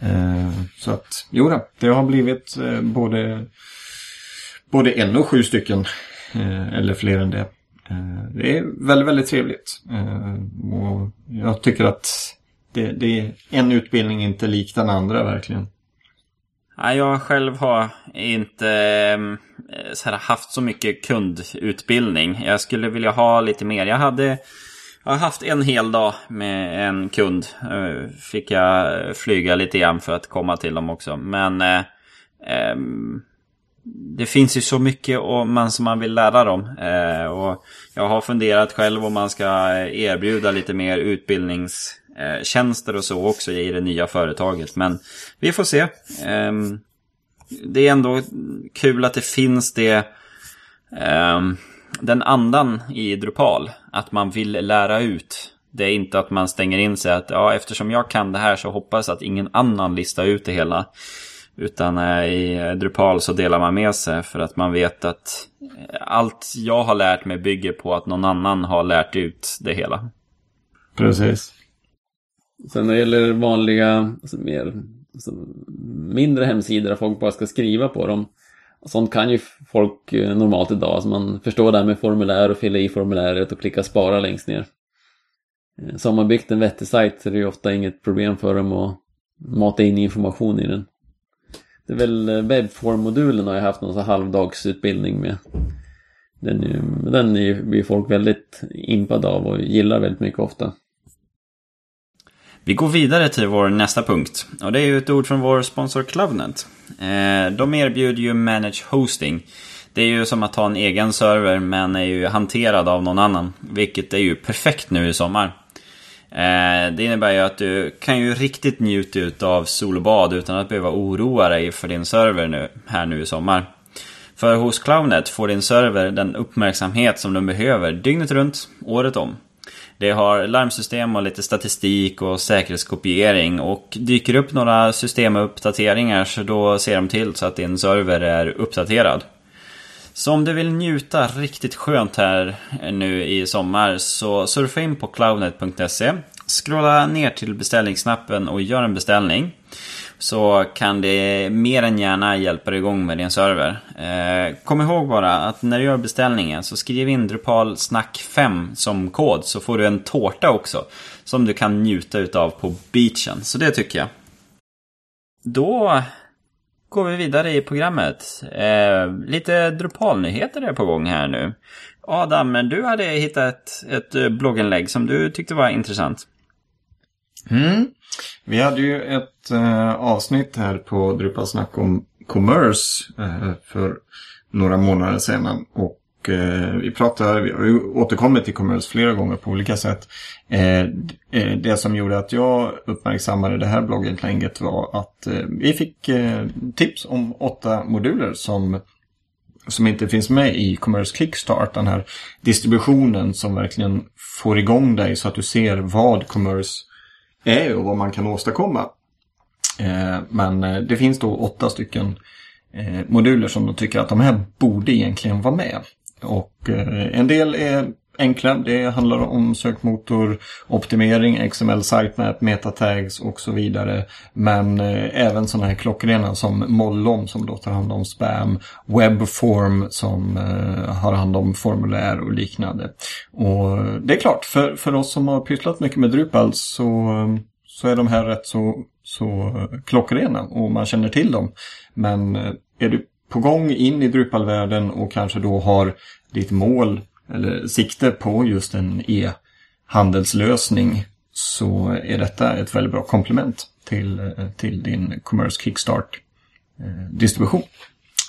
Eh, så att, jo då, det har blivit eh, både, både en och sju stycken, eller fler än det. Det är väldigt, väldigt trevligt. Och jag tycker att det, det är en utbildning inte lik den andra verkligen. Jag själv har inte ehm, så här, haft så mycket kundutbildning. Jag skulle vilja ha lite mer. Jag hade jag har haft en hel dag med en kund. Eh, fick jag flyga lite grann för att komma till dem också. Men eh, eh, det finns ju så mycket man, som man vill lära dem. Eh, och jag har funderat själv om man ska erbjuda lite mer utbildnings... Eh, tjänster och så också i det nya företaget. Men vi får se. Ehm, det är ändå kul att det finns det ehm, den andan i Drupal. Att man vill lära ut. Det är inte att man stänger in sig att ja, eftersom jag kan det här så hoppas att ingen annan listar ut det hela. Utan eh, i Drupal så delar man med sig för att man vet att allt jag har lärt mig bygger på att någon annan har lärt ut det hela. Precis. Sen när det gäller vanliga, alltså mer, alltså mindre hemsidor där folk bara ska skriva på dem. Sånt kan ju folk eh, normalt idag. Alltså man förstår det här med formulär och fylla i formuläret och klicka spara längst ner. Eh, så har man byggt en vettig sajt så är det ju ofta inget problem för dem att mata in information i den. Det är väl webbformmodulen webbform-modulen har jag haft någon så halvdagsutbildning med. Den, är, ju- den är blir folk väldigt impade av och gillar väldigt mycket ofta. Vi går vidare till vår nästa punkt. Och det är ju ett ord från vår sponsor Cloudnet. Eh, de erbjuder ju Manage Hosting. Det är ju som att ha en egen server men är ju hanterad av någon annan. Vilket är ju perfekt nu i sommar. Eh, det innebär ju att du kan ju riktigt njuta ut av sol och bad utan att behöva oroa dig för din server nu, här nu i sommar. För hos Cloudnet får din server den uppmärksamhet som den behöver dygnet runt, året om. Det har larmsystem och lite statistik och säkerhetskopiering och dyker upp några systemuppdateringar så då ser de till så att din server är uppdaterad. Så om du vill njuta riktigt skönt här nu i sommar så surfa in på cloudnet.se Scrolla ner till beställningsknappen och gör en beställning. Så kan det mer än gärna hjälpa dig igång med din server. Eh, kom ihåg bara att när du gör beställningen så skriv in Drupal snack 5 som kod så får du en tårta också. Som du kan njuta utav på beachen. Så det tycker jag. då går vi vidare i programmet. Eh, lite Drupal-nyheter är på gång här nu. Adam, du hade hittat ett, ett blogginlägg som du tyckte var intressant. Mm. Vi hade ju ett eh, avsnitt här på Drupal snack om commerce eh, för några månader sedan. Och eh, vi pratade, vi har ju återkommit till commerce flera gånger på olika sätt. Eh, eh, det som gjorde att jag uppmärksammade det här blogginlägget var att eh, vi fick eh, tips om åtta moduler som som inte finns med i Commerce Kickstart, den här distributionen som verkligen får igång dig så att du ser vad Commerce är och vad man kan åstadkomma. Eh, men eh, det finns då åtta stycken eh, moduler som de tycker att de här borde egentligen vara med. Och en del är enkla. Det handlar om sökmotoroptimering, XML sitemap, metatags och så vidare. Men eh, även sådana här klockrena som Mollom som då tar hand om spam, Webform som eh, har hand om formulär och liknande. Och eh, det är klart, för, för oss som har pysslat mycket med Drupal så, så är de här rätt så så klockrena och man känner till dem. Men eh, är du på gång in i Drupal-världen och kanske då har ditt mål eller sikte på just en e-handelslösning så är detta ett väldigt bra komplement till, eh, till din Commerce Kickstart-distribution. Eh,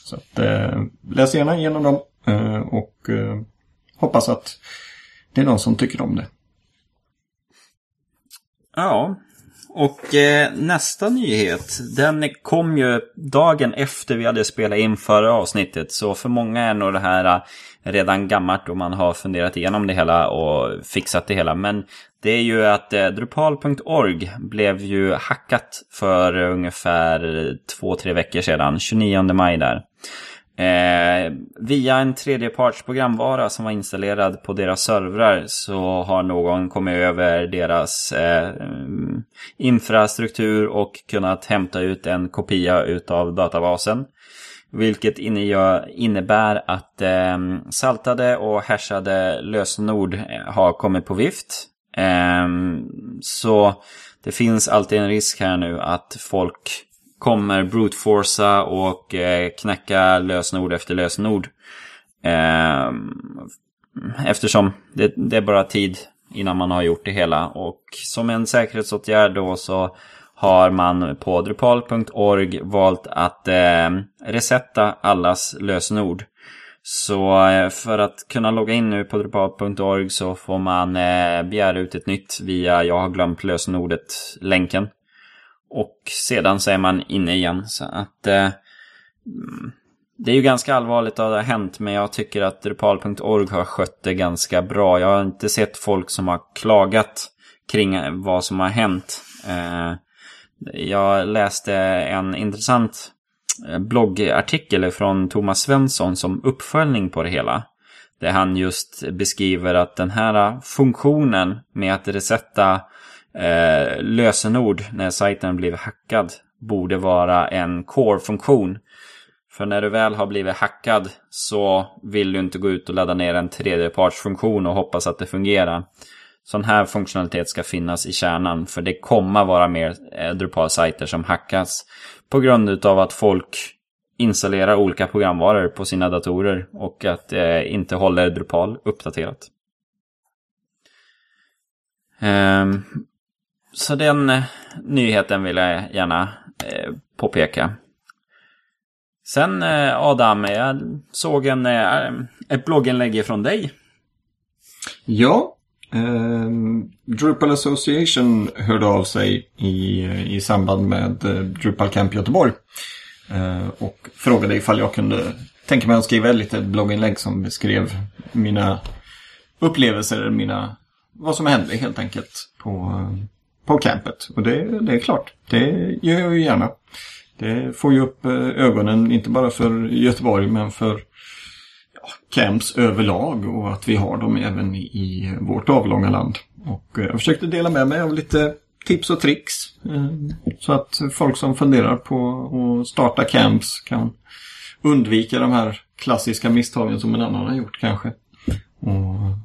så att, eh, läs gärna igenom dem och hoppas att det är någon som tycker om det. Ja, och eh, nästa nyhet, den kom ju dagen efter vi hade spelat in förra avsnittet. Så för många är nog det här eh, redan gammalt och man har funderat igenom det hela och fixat det hela. Men det är ju att eh, Drupal.org blev ju hackat för ungefär eh, två, tre veckor sedan, 29 maj där. Eh, via en tredjepartsprogramvara som var installerad på deras servrar så har någon kommit över deras eh, infrastruktur och kunnat hämta ut en kopia utav databasen. Vilket innebär att eh, saltade och hashade lösenord eh, har kommit på vift. Eh, så det finns alltid en risk här nu att folk kommer brute-forca och eh, knäcka lösenord efter lösenord. Eh, eftersom det, det, är bara tid innan man har gjort det hela. Och som en säkerhetsåtgärd då så har man på drupal.org valt att eh, resetta allas lösenord. Så eh, för att kunna logga in nu på drupal.org så får man eh, begära ut ett nytt via jag har glömt lösenordet-länken. Och sedan så är man inne igen. Så att eh, mm, det är ju ganska allvarligt att det har hänt, men jag tycker att Drupal.org har skött det ganska bra. Jag har inte sett folk som har klagat kring vad som har hänt. Eh, jag läste en intressant eh, bloggartikel från Thomas Svensson som uppföljning på det hela. Där han just beskriver att den här eh, funktionen med att resetta eh, lösenord när sajten blev hackad borde vara en core-funktion. För när du väl har blivit hackad så vill du inte gå ut och ladda ner en tredjepartsfunktion och hoppas att det fungerar. Sån här funktionalitet ska finnas i kärnan för det kommer vara mer eh, Drupal-sajter som hackas. På grund av att folk installerar olika programvaror på sina datorer och att det eh, inte håller Drupal uppdaterat. Ehm, så den eh, nyheten vill jag gärna eh, påpeka. Sen eh, Adam, jag såg en, eh, ett blogginlägg från dig. Ja, eh, Drupal Association hörde av sig i, eh, i samband med eh, Drupal Camp Göteborg. Eh, och frågade ifall jag kunde tänka mig att skriva ett litet blogginlägg som beskrev mina upplevelser, mina, vad som hände helt enkelt på eh, på campet. Och det, det är klart, det gör jag ju gärna. Det får ju upp eh, ögonen, inte bara för Göteborg, men för ja, camps överlag och att vi har dem även i vårt avlånga land. Och eh, jag försökte dela med mig av lite tips och tricks. Eh, så att folk som funderar på att starta camps kan undvika de här klassiska misstagen som en annan har gjort kanske. Och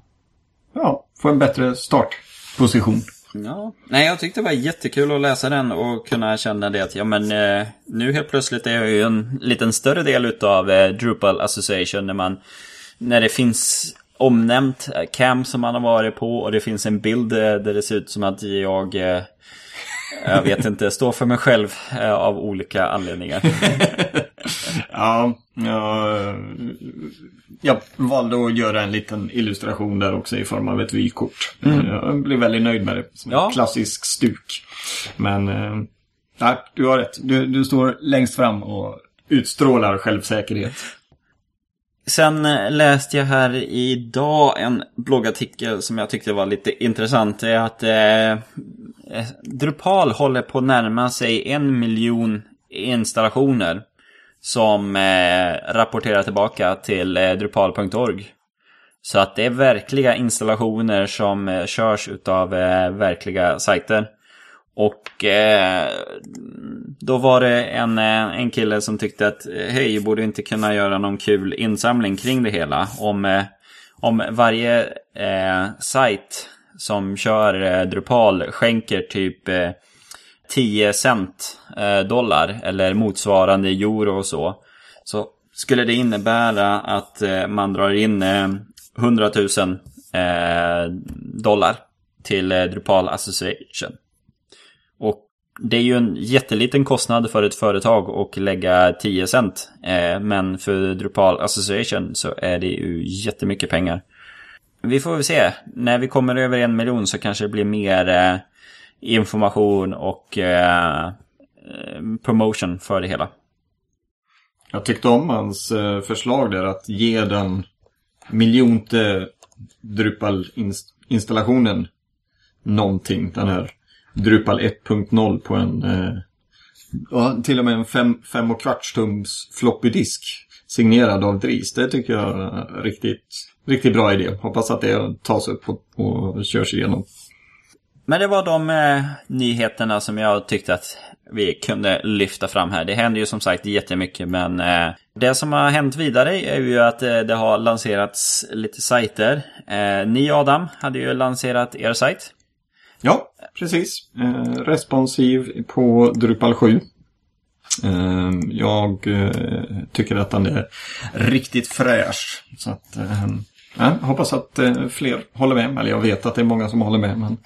ja, få en bättre startposition Ja, nej jag tyckte det var jättekul att läsa den och kunna känna det att ja men eh, nu helt plötsligt är jag ju en liten större del utav eh, Drupal Association när man när det finns omnämnt eh, cam som man har varit på och det finns en bild eh, där det ser ut som att jag eh, jag vet inte, står för mig själv eh, av olika anledningar. Ja, jag, jag valde att göra en liten illustration där också i form av ett vykort. Jag blev väldigt nöjd med det. Som Ja. klassisk stuk. Men, eh, nej, du har rätt. Du, du står längst fram och utstrålar självsäkerhet. Sen eh, läste jag här idag en bloggartikel som jag tyckte var lite intressant. Det är att eh, eh, Drupal håller på att närma sig en miljon installationer som eh, rapporterar tillbaka till eh, drupal.org. Så att det är verkliga installationer som eh, körs utav eh, verkliga sajter. Och eh, då var det en, eh, en kille som tyckte att eh, hej, borde inte kunna göra någon kul insamling kring det hela. Om, eh, om varje eh, sajt som kör eh, Drupal skänker typ eh, 10 cent eh, dollar eller motsvarande euro och så. Så skulle det innebära att eh, man drar in eh, 100 000 dollar till Drupal Association. Och det är ju en jätteliten kostnad för ett företag att lägga 10 cent. Men för Drupal Association så är det ju jättemycket pengar. Vi får väl se. När vi kommer över en miljon så kanske det blir mer eh, information och eh, promotion för det hela. Jag tyckte om hans eh, förslag där att ge den miljonte Drupal-installationen någonting. Den här Drupal 1.0 på en eh, till och med en fem, fem och kvarts tums floppy disk signerad av Dries. Det tycker jag är riktigt, riktigt bra idé. Hoppas att det tas upp och, och körs igenom. Men det var de eh, nyheterna som jag tyckte att vi kunde lyfta fram här. Det händer ju som sagt jättemycket men eh, det som har hänt vidare är ju att eh, det har lanserats lite sajter. Eh, ni Adam hade ju lanserat er sajt. Ja, precis. Eh, responsiv på Drupal 7. Eh, jag eh, tycker att den är riktigt fräsch. Så att, eh, ja, hoppas att eh, fler håller med. Eller jag vet att det är många som håller med. Men,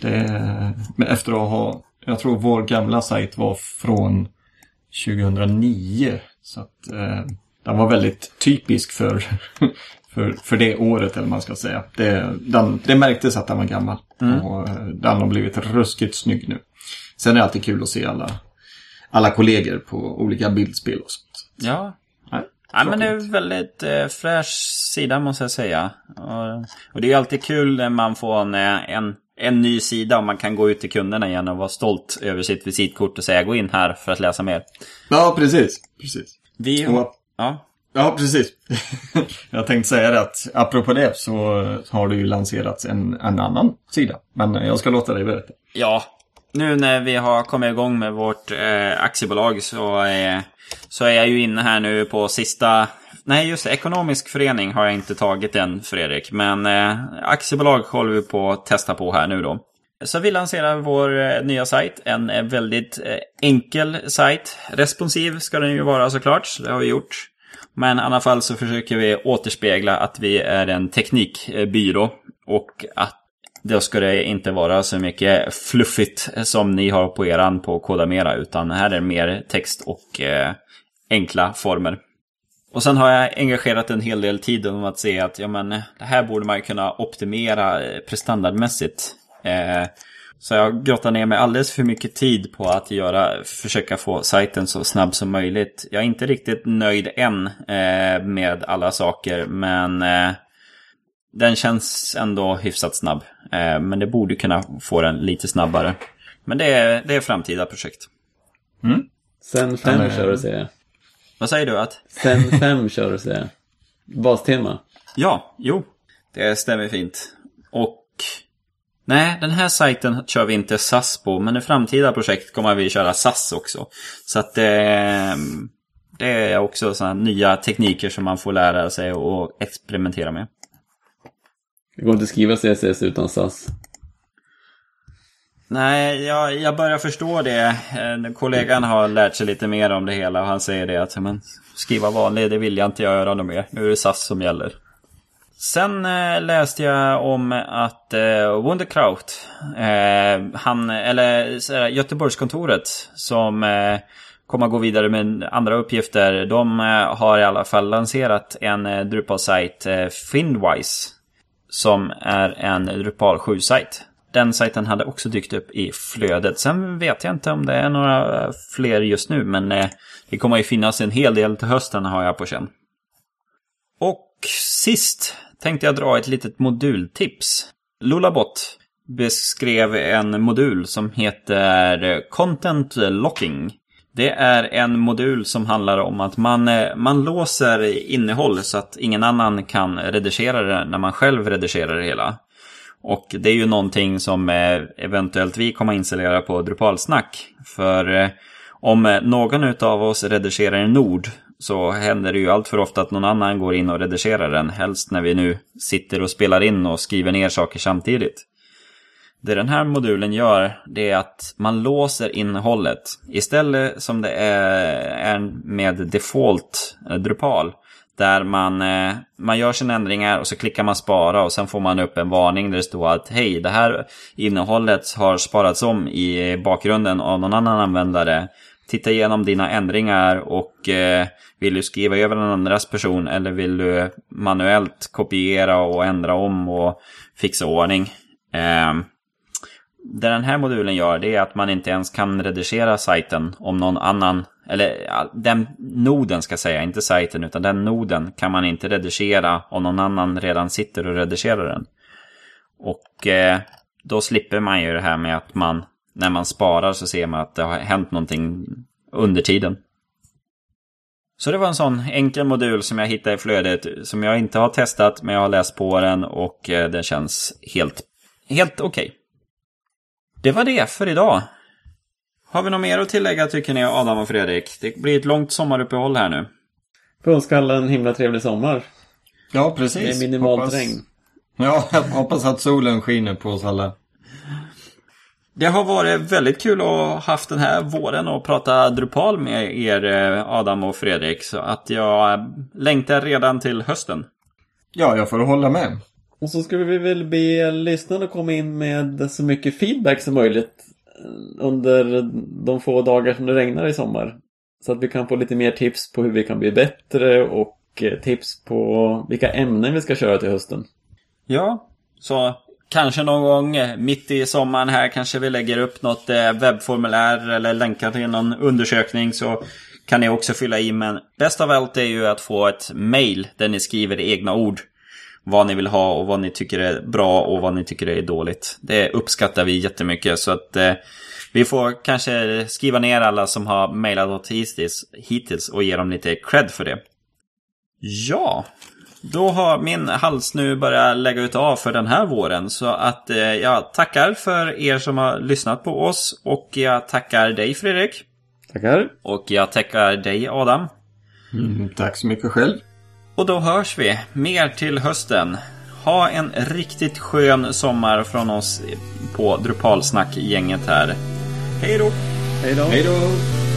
det, men efter att ha... Jag tror vår gamla sajt var från 2009. Så att eh, den var väldigt typisk för, för, för det året eller man ska säga. Det, den, det märktes att den var gammal. Och eh, den har blivit ruskigt snygg nu. Sen är det alltid kul att se alla, alla kollegor på olika bildspel och sånt. Ja. Nej, Ja, men det är en väldigt eh, fräsch sida måste jag säga. Och, och det är alltid kul när man får en, eh, en, en ny sida och man kan gå ut till kunderna igen och vara stolt över sitt visitkort och säga gå in här för att läsa mer. Ja, precis. precis. Vi Och, Ja. ja, precis. jag tänkte säga det att apropå det så har det ju lanserats en, en annan sida. Men jag ska låta dig berätta. Ja, nu när vi har kommit igång med vårt eh, aktiebolag så, eh, så är jag ju inne här nu på sista... Nej, just det, ekonomisk förening har jag inte tagit än, Fredrik. Men eh, aktiebolag håller vi på att testa på här nu då. Så vi lanserar vår eh, nya sajt. En eh, väldigt eh, enkel sajt. Responsiv ska den ju vara såklart, så det har vi gjort. Men i alla fall så försöker vi återspegla att vi är en teknikbyrå. Och att då ska det inte vara så mycket fluffigt som ni har på eran på Kodamera. Utan här är det mer text och eh, enkla former. Och sen har jag engagerat en hel del tid om att se att ja, men, det här borde man kunna optimera eh, prestandardmässigt. Eh, så jag grottar ner mig alldeles för mycket tid på att göra, försöka få sajten så snabb som möjligt. Jag är inte riktigt nöjd än eh, med alla saker, men eh, den känns ändå hyfsat snabb. Eh, men det borde kunna få den lite snabbare. Men det är, det är framtida projekt. Sen fem kör du säger jag. Vad säger du att? Sen fem kör du säger. Bastema. Ja, jo. Det stämmer fint. Och... Nej, den här sajten kör vi inte SAS på, men i framtida projekt kommer vi köra SAS också. Så att det... Det är också sådana nya tekniker som man får lära sig och experimentera med. Det går inte att skriva CSS utan SAS. Nej, jag, jag börjar förstå det. Eh, kollegan har lärt sig lite mer om det hela och han säger det att men, skriva vanlig, det vill jag inte göra något mer. Nu är det SAS som gäller. Sen eh, läste jag om att eh, Wunderkraut, eh, han, eller sådär, Göteborgskontoret som eh, kommer att gå vidare med andra uppgifter. De eh, har i alla fall lanserat en eh, Drupal-sajt, eh, Findwise, som är en Drupal 7-sajt. Den sajten hade också dykt upp i flödet. Sen vet jag inte om det är några fler just nu, men eh, det kommer ju finnas en hel del till hösten har jag på känn. Och sist tänkte jag dra ett litet modultips. Lulabot beskrev en modul som heter Content Locking. Det är en modul som handlar om att man, eh, man låser innehåll så att ingen annan kan redigera det när man själv redigerar det hela. Och det är ju någonting som eh, eventuellt vi kommer installera på Drupalsnack. För eh, om eh, någon av oss redigerar en nod så händer det ju allt för ofta att någon annan går in och redigerar den. Helst när vi nu sitter och spelar in och skriver ner saker samtidigt. Det den här modulen gör, det är att man låser innehållet. Istället som det är med default eh, Drupal. Där man, eh, man gör sina ändringar och så klickar man spara och sen får man upp en varning där det står att hej, det här innehållet har sparats om i bakgrunden av någon annan användare. Titta igenom dina ändringar och eh, vill du skriva över en andras person eller vill du manuellt kopiera och ändra om och fixa ordning. Eh, det den här modulen gör det är att man inte ens kan redigera sajten om någon annan, eller den noden ska jag säga, inte sajten utan den noden kan man inte redigera om någon annan redan sitter och redigerar den. Och eh, då slipper man ju det här med att man, när man sparar så ser man att det har hänt någonting under tiden. Så det var en sån enkel modul som jag hittade i flödet som jag inte har testat men jag har läst på den och eh, den känns helt, helt okej. Okay. Det var det för idag. Har vi något mer att tillägga tycker ni Adam och Fredrik? Det blir ett långt sommaruppehåll här nu. Får önska alla en himla trevlig sommar. Ja, precis. Med minimalt hoppas... regn. Ja, jag hoppas att solen skiner på oss alla. Det har varit väldigt kul att ha haft den här våren och prata Drupal med er Adam och Fredrik. Så att jag längtar redan till hösten. Ja, jag får hålla med. Och så skulle vi väl be lyssnarna komma in med så mycket feedback som möjligt under de få dagar som det regnar i sommar. Så att vi kan få lite mer tips på hur vi kan bli bättre och eh, tips på vilka ämnen vi ska köra till hösten. Ja, så kanske någon gång eh, mitt i sommaren här kanske vi lägger upp något eh, webbformulär eller länkar till någon undersökning så kan ni också fylla i. Men bäst av allt är ju att få ett mail där ni skriver egna ord vad ni vill ha och vad ni tycker är bra och vad ni tycker är dåligt. Det uppskattar vi jättemycket så att eh, vi får kanske skriva ner alla som har mejlat åt hittills, hittills och ge dem lite cred för det. Ja, då har min hals nu börjat lägga ut av för den här våren. Så att eh, jag tackar för er som har lyssnat på oss. Och jag tackar dig Fredrik. Tackar. Och jag tackar dig Adam. Mm, tack så mycket själv. Och då hörs vi mer till hösten. Ha en riktigt skön sommar från oss på Drupalsnack-gänget här. Hej då! Hej då! Hej då!